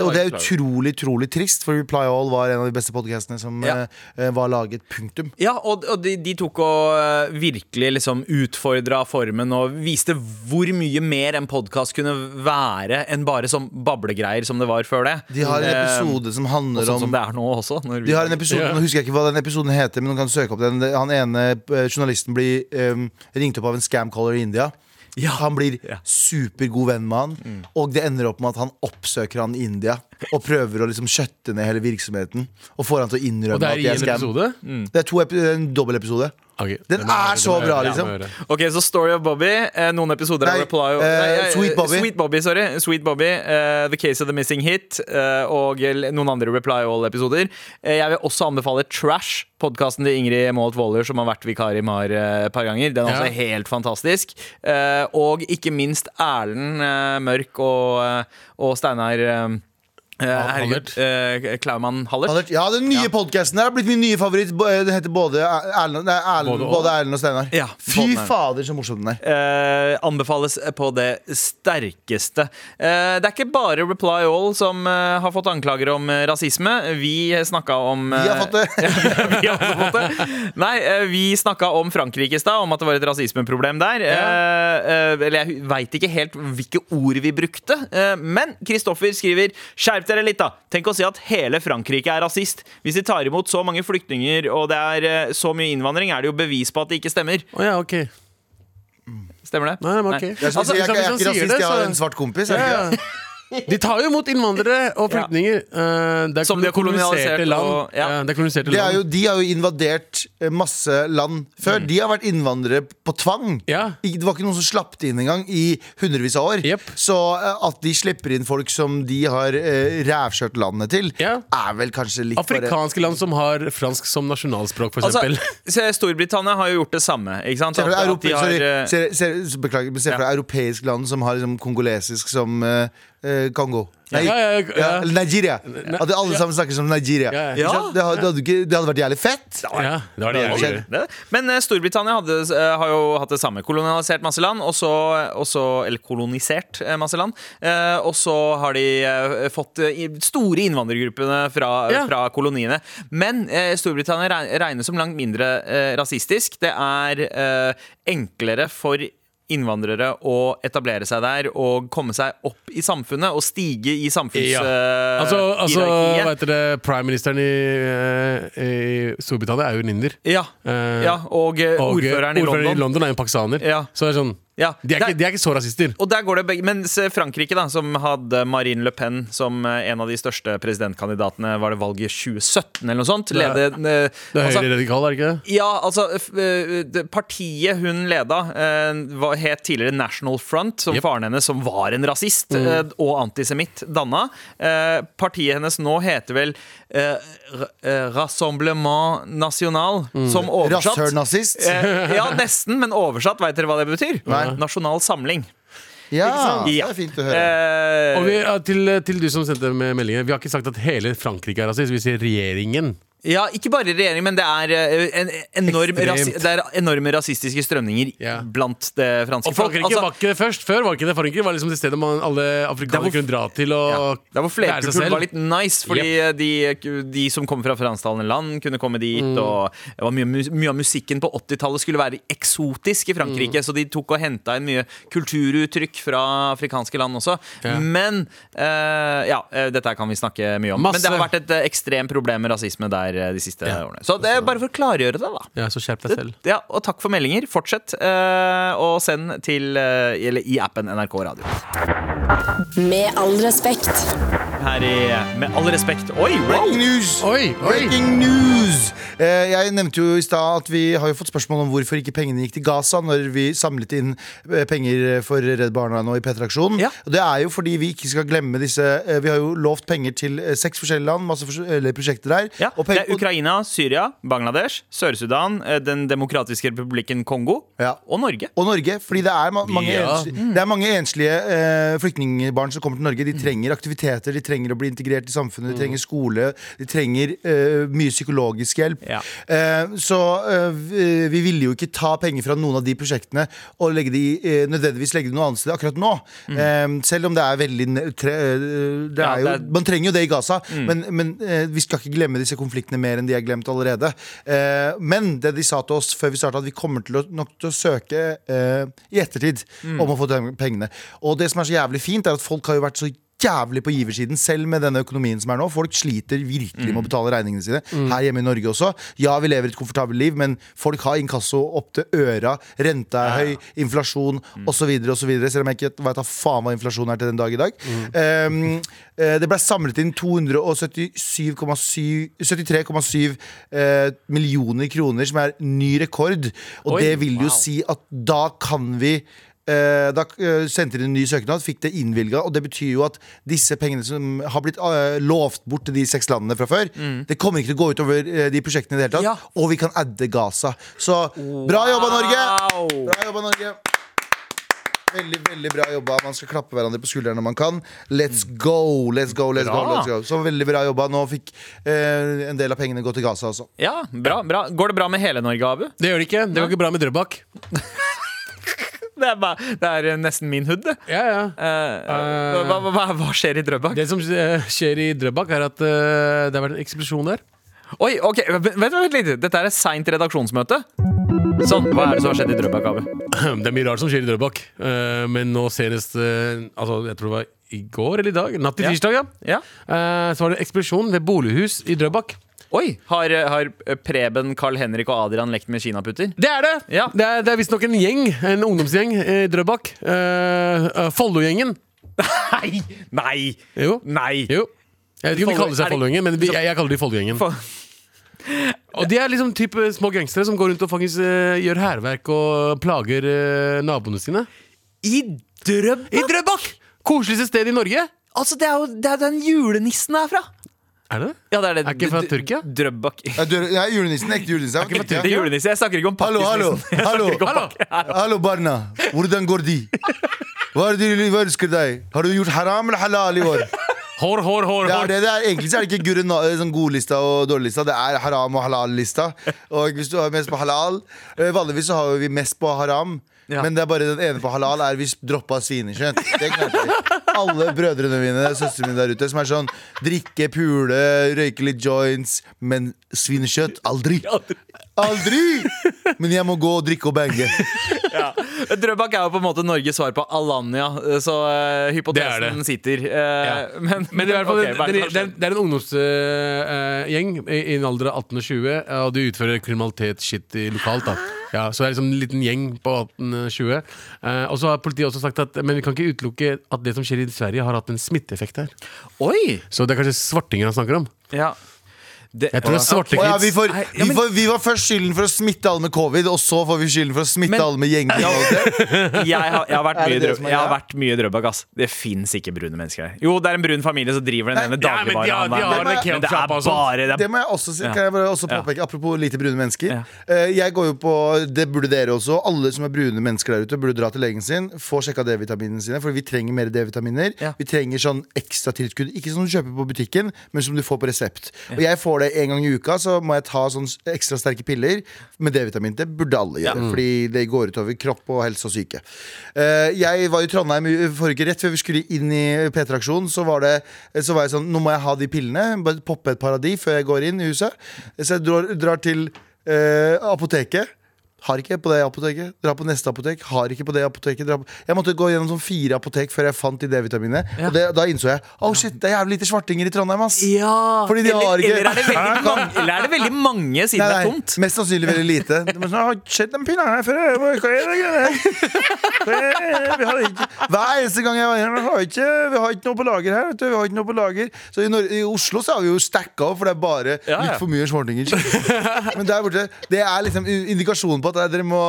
Og det er utrolig utrolig trist, for Reply All var en av de beste podkastene som Ja. eh, eh, var laget. Punktum. Ja, og, og de, de tok og virkelig liksom utfordra formen og viste hvor mye mer en podkast kunne være enn bare som bablegreier som det var før det. De har en episode som handler sånn om som det er nå også. De har en episode, Ja. Nå husker jeg ikke hva den episoden heter, men noen kan søke opp den. Han ene journalisten blir um, ringt opp av en scam-caller i India. Ja. Han blir. Mm. supergod venn med han, og det ender opp med at han oppsøker han i India og prøver å liksom skjøtte ned hele virksomheten. Og får han til å Og innrømme det at er de i er en scam. episode? Det er to epi en dobbeltepisode. Ok, Den må jeg er høre, så det må jeg bra, høre, det liksom. må jeg høre. Ok, så Story of Bobby. Eh, noen episoder Nei, av Reply eh, eh, Sweet Bobby. Sweet Bobby, sorry. Sweet Bobby, eh, The Case of the Missing Hit eh, og l- noen andre Reply All-episoder. Eh, jeg vil også anbefale Trash, podkasten til Ingrid Moholt Waller, som har vært vikar i MAR eh, et par ganger. Den er Ja. også helt fantastisk. Eh, og ikke minst Erlend eh, Mørk og, eh, og Steinar eh, Herregud. Uh, Klaumann Hallert. Han er- Ja, den nye podcasten der har blitt min nye favoritt. Det Den heter både Erlend, nei, Erlend, Både både Erlend og Steinar. Ja, Fy fader, så morsom den er. Uh, anbefales på det sterkeste. Uh, det er ikke bare Reply All som uh, har fått anklager om eh, rasisme. Vi snakka om Vi har fått det. *laughs* vi har også fått det. Nei, eh, vi snakka om Frankrike i stad, om at det var et rasismeproblem der. Eh, eh, eller jeg veit ikke helt hvilke ord vi brukte. Eh, men Kristoffer skriver Skjerp dere litt, da. Tenk å si at hele Frankrike er rasist. Hvis de tar imot så mange flyktninger og det er eh, så mye innvandring, er det jo bevis på at det ikke stemmer. Oh, ja, ok. Stemmer det? Nei, men ok. Nei. Jeg, Altså, jeg, jeg, jeg, er ikke rasist, det, jeg har en svart kompis. er det Ja, ikke? ja. De tar jo imot innvandrere og flyktninger. Eh, det er Som de har koloniserte land. og- ja. Ja, det er koloniserte land. er jo, de har jo invadert eh, masse land før. De har vært innvandrere på tvang. Ja. Det var ikke noen som slapp det inn engang i hundrevis av år. Yep. Så eh, at de slipper inn folk som de har uh, rævkjørt landet til, Ja. er vel kanskje litt bare Afrikanske land som har fransk som nasjonalspråk, f.eks. Altså, *laughs* Storbritannia har jo gjort det samme. Ikke sant? Se At, har, sorry, ser, se, se, beklager, men se for deg europeisk land som har liksom kongolesisk som eh, Kongo. Nei, Ja, ja, ja. Nigeria. At alle sammen snakker som Nigeria. Ja, ja. Ikke? Det, hadde, det, hadde, ikke- det hadde vært jævlig fett. Ja, det det. Men uh, Storbritannia hadde, uh, har jo hatt det samme. Kolonisert masse land, og så, Eller kolonisert eh, masse land. Uh, og så har de eh, fått eh, store innvandrergruppene fra, Ja. fra koloniene. Men eh, Storbritannia reg- regnes som langt mindre eh, rasistisk. Det er eh, enklere for innvandrere å etablere seg der og komme seg opp i samfunnet og stige i samfunns... Ja. eh, Altså, altså heter det, Prime-ministeren i, eh, i Storbritannia er jo en inder. Ja, Eh, ja og, og, ordføreren, ordføreren, i London. i London er jo en pakistaner. Ja. Så det er sånn Ja, de, er der- ikke, de er ikke så rasister. Og der går det begge Mens Frankrike, da, som hadde Marine Le Pen som eh, en av de største presidentkandidatene, var det valget 2017 eller noe sånt? er- Lede, eh, Det er altså, høyreradikal, er det ikke det? ja, altså eh, det Partiet hun leda, het tidligere National Front, som Yep. faren hennes, som var en rasist mm. og antisemitt, danna. Eh, Partiet hennes nå heter vel Rassemblement National, som oversatt Rasshølnazist. Eh, ja, nesten, men oversatt, veit dere hva det betyr? Nei. Nasjonal samling. Ja, det er fint å høre. Eh, Og vi, til, til du som sendte med meldingen Vi har ikke sagt at hele Frankrike er rasist. Vi sier regjeringen Ja, ikke bare regjering, men det er eh, en enorm rasi det er enorme rasistiske strømninger Ja. blant det franske Og folk. Frankrike Altså, var ikke det først. Før var ikke det Frankrike var liksom det stedet man alle afrikanere kunne dra til og ja. Der hvor lære seg selv selv. var litt nice, fordi de, de som kom fra fransktalende land, kunne komme dit. Mm. Og det var mye, mye av musikken på 80-tallet skulle være eksotisk i Mm. Frankrike, så de tok og henta inn mye kulturuttrykk fra afrikanske land også. Ja. Men eh, ja, eh, dette her kan vi snakke mye om. Masse. Men det har vært et eh, ekstremt problem med rasisme der eh, de siste Ja. årene. Så det er bare for å klargjøre det, da. Ja, så skjerp deg selv. Ja, og takk for meldinger. Fortsett, uh, og send til uh, Eller i appen NRK Radio. Med all respekt. Her i Med all respekt Oi! Wow. Breaking news! Oi, oi! Breaking news! Uh, jeg nevnte jo i stad at vi har jo fått spørsmål om hvorfor ikke pengene gikk til Gaza når vi samlet inn eh, penger for Redd Barna nå i P3-aksjonen. Ja. Og det er jo fordi vi ikke skal glemme disse eh, Vi har jo lovt penger til eh, seks forskjellige land, masse forskjellige prosjekter der. Ja, Og det er Ukraina, Syria, Bangladesh, Sør-Sudan, eh, Den demokratiske republikken Kongo Ja. og Norge. Og Norge, fordi det er, ma mange, Ja. enslige, det er mange enslige eh, flyktningbarn som kommer til Norge. De trenger aktiviteter, de trenger å bli integrert i samfunnet, de trenger skole, de trenger eh, mye psykologisk hjelp. Ja. Eh, så eh, vi, vi ville jo ikke ta penger fra noen av de prosjektene og legge de, eh, nødvendigvis legge det noe annet sted akkurat nå. Eh, selv om det er veldig tre, det Ja, er jo, det er- Man trenger jo det i Gaza, men, men eh, vi skal ikke glemme disse konfliktene mer enn de er glemt allerede. Eh, men det de sa til oss før vi starta, at vi kommer til å, nok til å søke eh, i ettertid om å få de pengene. Og det som er så jævlig fint, er at folk har jo vært så jævlig på giversiden, selv med denne økonomien som er nå. Folk sliter virkelig med å betale regningene sine. Her hjemme i Norge også. Ja, vi lever et komfortabelt liv, men folk har inkasso opp til øra. Renta er høy, inflasjon osv. osv. Selv om jeg ikke da faen hva inflasjon er til den dag i dag. Um, eh, det ble samlet inn 273,7 eh, millioner kroner, som er ny rekord. Og Oi, det vil jo wow. si at da kan vi da eh, sendte de en ny søknad, fikk det innvilga. Og det betyr jo at disse pengene som har blitt eh, lovt bort til de seks landene fra før, det kommer ikke til å gå utover eh, de prosjektene i det hele tatt. Mm. Ja. Og vi kan adde Gaza. Så bra jobba, Norge! Bra jobba, Norge. Veldig, veldig bra jobba. Man skal klappe hverandre på skulderen når man kan. Let's go, let's go, let's go, let's go. Så veldig bra jobba. Nå fikk eh, en del av pengene gå til Gaza også. Ja, bra, bra. Går det bra med hele Norge, Abu? Det gjør det ikke. Det går ikke bra med Drøbak. *laughs* Det er, bare, det er eh, nesten min hood, det. Ja, ja. Uh, hva, hva, hva, skjer i Drøbak? Det som skjer i Drøbak, er at uh, det har vært en eksplosjon der. Oi, ok, vent, vent litt. Dette er et seint redaksjonsmøte. Sånn, Hva er det som har skjedd i Drøbak, Abu? *clears throat* Det er mye rart som skjer i Drøbak. Uh, men nå senest Altså, jeg tror det var i går eller i dag. Natt til Ja. tirsdag, ja. Ja. Så var det en eksplosjon ved bolighus i Drøbak. Oi, har, har Preben, Carl Henrik og Adrian lekt med kinaputter? Det er det! Ja. Det er, det er visstnok en gjeng, en ungdomsgjeng i Drøbak. Uh, Follo-gjengen. Nei! Nei! Jo. Nei! jo. Jeg vet ikke om de kaller seg Follo-gjengen, men de, jeg, jeg kaller de Follo-gjengen. *laughs* Og de er liksom type små gangstere som går rundt og faktisk uh, gjør hærverk og plager uh, naboene sine. I Drøbak? I Drøbak! Koseligste sted i Norge. Altså, det er jo det er den julenissen er fra. Er det? Ja, det er det. Er ikke fra Tyrkia? Drøbak. Ja, julenissen, ekte julenissen. ikke fra Det er julenisse. Jeg snakker ikke om Hallo, hallo, hallo, *laughs* hallo. hallo barna. Hvordan går de? Hva er det de ønsker deg? Har du gjort haram eller halal i år? Hår, hår, hår, hår. Det er det, det er, egentlig så er det ikke gurre, na- sånn godlista og dårliglista. Det er haram og halal-lista. Og hvis du har mest på halal eh, Vanligvis så har vi mest på haram. Ja. Men det er bare den ene på halal er hvis droppa svinekjøtt. Det klarte vi. Alle brødrene mine søstrene mine der ute som er sånn drikke, pule, røyke litt joints, men svinekjøtt aldri. Aldri! Men jeg må gå og drikke og bange. Ja. Drøbak er jo på en måte Norges svar på Alanya, så uh, hypotesen Det det. sitter. Uh, Ja. Men, Men det er, i hvert fall, ok, er det, det er, det er en ungdomsgjeng i i en alder av 18 og 20, eh, og de utfører kriminalitet-shit i- lokalt. da ja, Så det er liksom en liten gjeng på 18-20. Eh, og så har politiet også sagt at Men vi kan ikke utelukke at det som skjer i Sverige, har hatt en smitteeffekt her. Oi! Så det er kanskje svartinger han snakker om. Ja. Det, Jeg tror det er svarte Å ja, vi, får, vi, får, vi var først skylden for å smitte alle med covid, og så får vi skylden for å smitte Men- alle med gjengkriminalitet. jeg, har, jeg, har vært mye i det Drøbak, som jeg har vært mye i Drøbak, ass. Det fins ikke brune mennesker her. Jo, det er en brun familie som driver den ene Ja, de de dagligvarehandelen. det Men det er bare det Det må jeg også si, kan jeg bare også Ja. påpeke Apropos lite brune mennesker. Ja. Eh, Jeg går jo på, Det burde dere også. Alle som er brune mennesker der ute, burde dra til legen sin. Få sjekka D-vitaminene sine, for vi trenger mer D-vitaminer. Ja. Vi trenger sånn ekstra tilskudd. Ikke som du kjøper på butikken, men som du får på resept. Og jeg får får det en gang i uka, så må jeg ta sånn ekstra sterke piller med D-vitamin. Det burde alle gjøre, fordi det går utover kropp og helse og syke. Eh, jeg var i Trondheim forrige rett før vi skulle inn i P3-aksjonen, så var det Så var jeg sånn Nå må jeg ha de pillene. Bare poppe et par av de før jeg går inn i huset. Så jeg drar, drar til eh, apoteket. Har ikke på det apoteket. Dra på neste apotek. Har ikke på det apoteket. Dra på. Jeg måtte gå gjennom sånn fire apotek før jeg fant de D-vitaminene. Og det, da innså jeg oh shit, det er jævlig lite svartinger i Trondheim. ass Ja Fordi de eller, har ikke- eller, er det veldig mange, eller er det veldig mange siden Nei, det er nei, tomt? mest sannsynlig veldig lite. Men «Jeg har skjedd den pinnen her før. Hva er det? Hva er- vi har ikke- Hver eneste gang jeg var her, har ikke, vi har ikke noe på lager her. Vet du. Vi har ikke noe på lager Så i, I Oslo så har vi jo stacka opp, for det er bare Ja, ja. litt for mye svartinger. *laughs* Men der borte, det er liksom indikasjonen på at dere må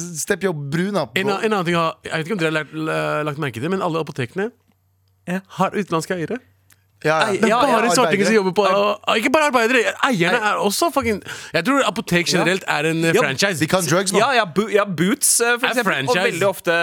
steppe opp bruna. En, en annen ting har, Jeg vet ikke om dere har lagt, lagt merke til Men alle apotekene Ja. har utenlandske eiere. Ja, ja. Det er Ja, ja, bare svartinger som jobber på og, Ikke bare arbeidere, eierne er også fucking Jeg tror apotek generelt er en eh, Ja, franchise. De kan drugs nå. Ja, ja, bo, ja Boots, eh, for Er eksempel. Og veldig ofte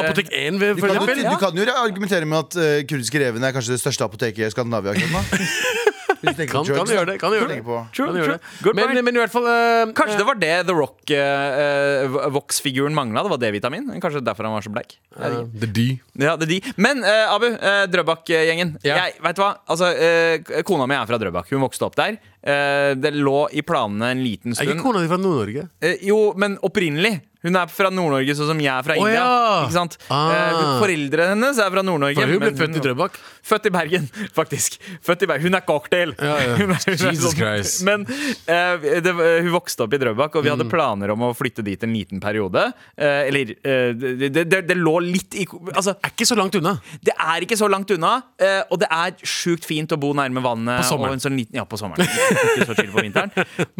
Apotek 1, for Du kan, eksempel. du kan jo argumentere med at uh, kurdiske reven er kanskje det største apoteket i Skandinavia. *laughs* Hvis du tenker Kan, på drugs, kan gjøre det. Kan gjøre det. True, på. Kan gjøre det. Good Men, men i hvert fall uh, Kanskje det var det The Rock-Vox-figuren mangla? Det var D-vitamin? Kanskje derfor han var så bleik? Uh, The D. Ja, det er de. Men uh, Abu, uh, Drøbak-gjengen. Yeah. Jeg, vet du hva? Altså, eh, kona mi er fra Drøbak. Hun vokste opp der. Eh, det lå i planene en liten stund. Er ikke kona di fra Nord-Norge? Eh, jo, men opprinnelig. Hun er fra Nord-Norge, sånn som jeg er fra India. India. ja. Sant? Ah. Eh, foreldrene hennes er fra Nord-Norge. For hun ble født i Drøbak. Født i Bergen, *laughs* faktisk. Født i Bergen. Hun er cocktail. Ja, ja. *laughs* Hun er- hun er Jesus Christ. *laughs* Men uh, det, hun vokste opp i Drøbak, og vi Mm. hadde planer om å flytte dit en liten periode. Uh, eller uh, det, det, det, det lå litt i Altså, Er ikke så langt unna. det er ikke så langt unna, eh, og det er sjukt fint å bo nærme vannet. På sommeren. Sånn liten, ja, på sommeren. Ikke så chill på vinteren.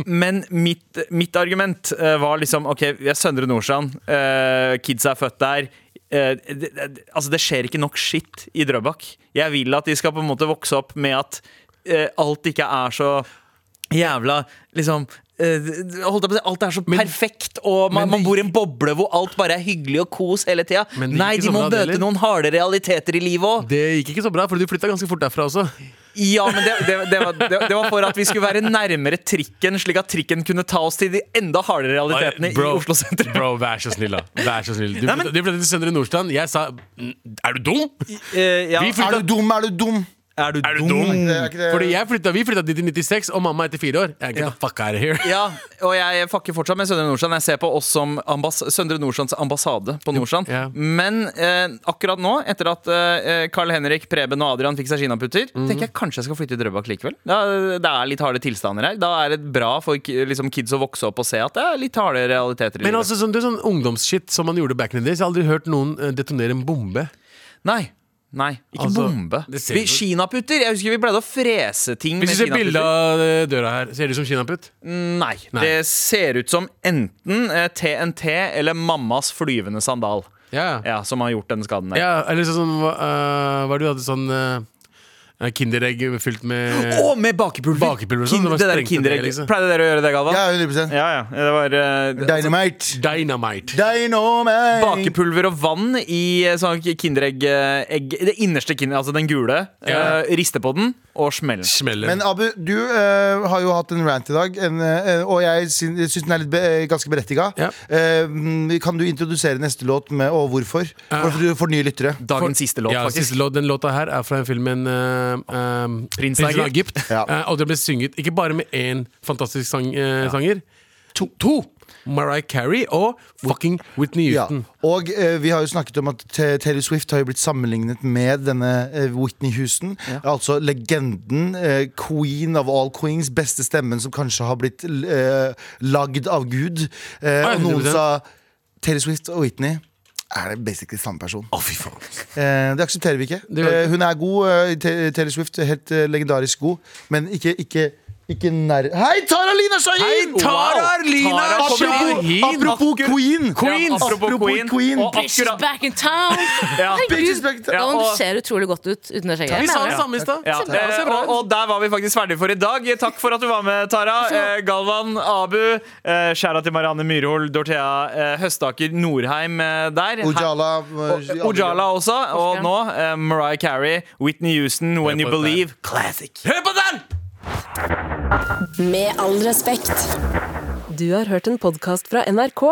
Men mitt, mitt argument eh, var liksom OK, vi er Søndre Nordstrand. Uh, kids er født der. Uh, det, det, altså, det skjer ikke nok skitt i Drøbak. Jeg vil at de skal på en måte vokse opp med at uh, alt ikke er så jævla liksom eh, holdt på å si, Alt er så perfekt, og man, men man bor i en boble hvor alt bare er hyggelig og kos hele tida. Nei, de må møte noen harde realiteter i livet òg. Det gikk ikke så bra, for du flytta ganske fort derfra også. Ja, men det, det, det, var, det, det var for at vi skulle være nærmere trikken, slik at trikken kunne ta oss til de enda hardere realitetene i Oslo sentrum. Bro, vær så snill, da. Vær så snill. Du, Nei, men- du flyttet til Søndre Nordstrand. Jeg sa "Mm, Er du dum? Uh, ja. Vi Er du dum, er du dum? Er du Er du dum? dum? Er. Fordi jeg flytta, Vi flytta dit i 96, og mamma etter fire år. Jeg, Get the fuck out of here. Ja, og jeg fucker fortsatt med Søndre Nordstrand. Jeg ser på oss som ambass Søndre Nordstrands ambassade på Nordstrand. Ja. Men eh, akkurat nå, etter at eh, Carl Henrik, Preben og Adrian fikk seg kinaputter, Mhm. tenker jeg kanskje jeg skal flytte til Drøbak likevel. Da, det er litt harde tilstander her. Da er det bra for liksom, kids å vokse opp og se at det er litt harde realiteter Men altså, sånn, det er sånn ungdomsshit som man gjorde back in the days. Jeg har aldri hørt noen eh, detonere en bombe. Nei. Nei, ikke Altså, bombe. Vi, kinaputter. Jeg husker vi pleide å frese ting Hvis med du ser bilde av eh, døra her, ser det ut som kinaputt? Nei. Nei. Det ser ut som enten eh, TNT eller mammas flyvende sandal. Ja. Ja, Som har gjort den skaden der. ja eller sånn Hva, uh, Hva er det du hadde sånn uh, Kinderegg fylt med Å, med bakepulver! Bakepulver, sånn, det var det der Kinderegg. liksom. Pleide dere å gjøre det, Galvan? Ja, 100 ja. ja. Det var eh, Dynamite. Dynamite. Dynamite. Bakepulver og vann i eh, sånn Kinderegg-egg. Det innerste kinderegg, altså den gule. Ja. eh, riste på den og smelle. Smeller. Men Abu, du eh, har jo hatt en rant i dag, en, eh, og jeg syn- syns den er litt be eh, ganske berettiga. Ja. Eh, mm, kan du introdusere neste låt med og hvorfor? For, for, for nye lyttere. Dagens siste låt, ja, faktisk. siste låt, Den låta her er fra en filmen uh, um, Prinsen av Egypt. Ja. Og det ble synget ikke bare med én fantastisk sang, eh, sanger. To. to! Mariah Carey og fucking Whitney Ja. Houston. Og eh, vi har jo snakket om at Taylor Swift har jo blitt sammenlignet med denne eh, Whitney Houston. Altså legenden, eh, queen of all queens, beste stemmen som kanskje har blitt eh, lagd av Gud. Eh, og noen sa Taylor Swift og Whitney er det basically samme person. Oh, fy faen. Eh, det aksepterer vi ikke. Det Eh, hun er god. Taylor Swift helt legendarisk god, men ikke, ikke, ikke nær Hei, Tara Lina Shahin! Hei, Tara Lina Tara Shahin! Apropos, apropos Queen! Queen. Apropos, Apropos Queen. Og Bitch is akkurat back in town! *laughs* ja. Back Ja, og- ser utrolig godt ut uten det skjegget. Vi sa det samme i stad. Ja, eh, bra. og, og der var vi faktisk ferdige for i dag. Takk for at du var med, Tara. Eh, Galvan, Abu, eh, skjæra til Marianne Myrhol, Dorthea eh, Høstaker Norheim eh, der. Ojala. Og- eh, Ojala også. Og nå eh, Mariah Carey, Whitney Houston, When You. Believe. Classic. Hør på den! Med all respekt. Du har hørt en podkast fra NRK.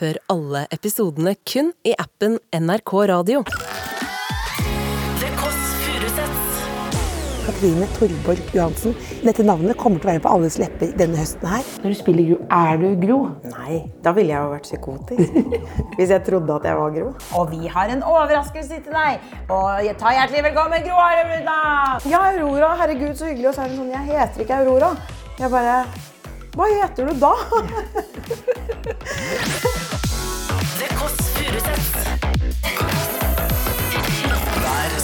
Hør alle episodene kun i appen NRK Radio. Katrine Torborg Johansen. Dette navnet kommer til å være på alles lepper denne høsten her. Når du spiller Gro, er du Gro? Nei, da ville jeg jo vært psykotisk. *laughs* Hvis jeg trodde at jeg var Gro. Og vi har en overraskelse til deg. Og ta hjertelig velkommen, Gro Harlem Brundtland! Ja, Aurora. Herregud, så hyggelig. Og så er det sånn, jeg heter ikke Aurora. Jeg bare Hva heter du da? *laughs* Det Kåss Furuseths.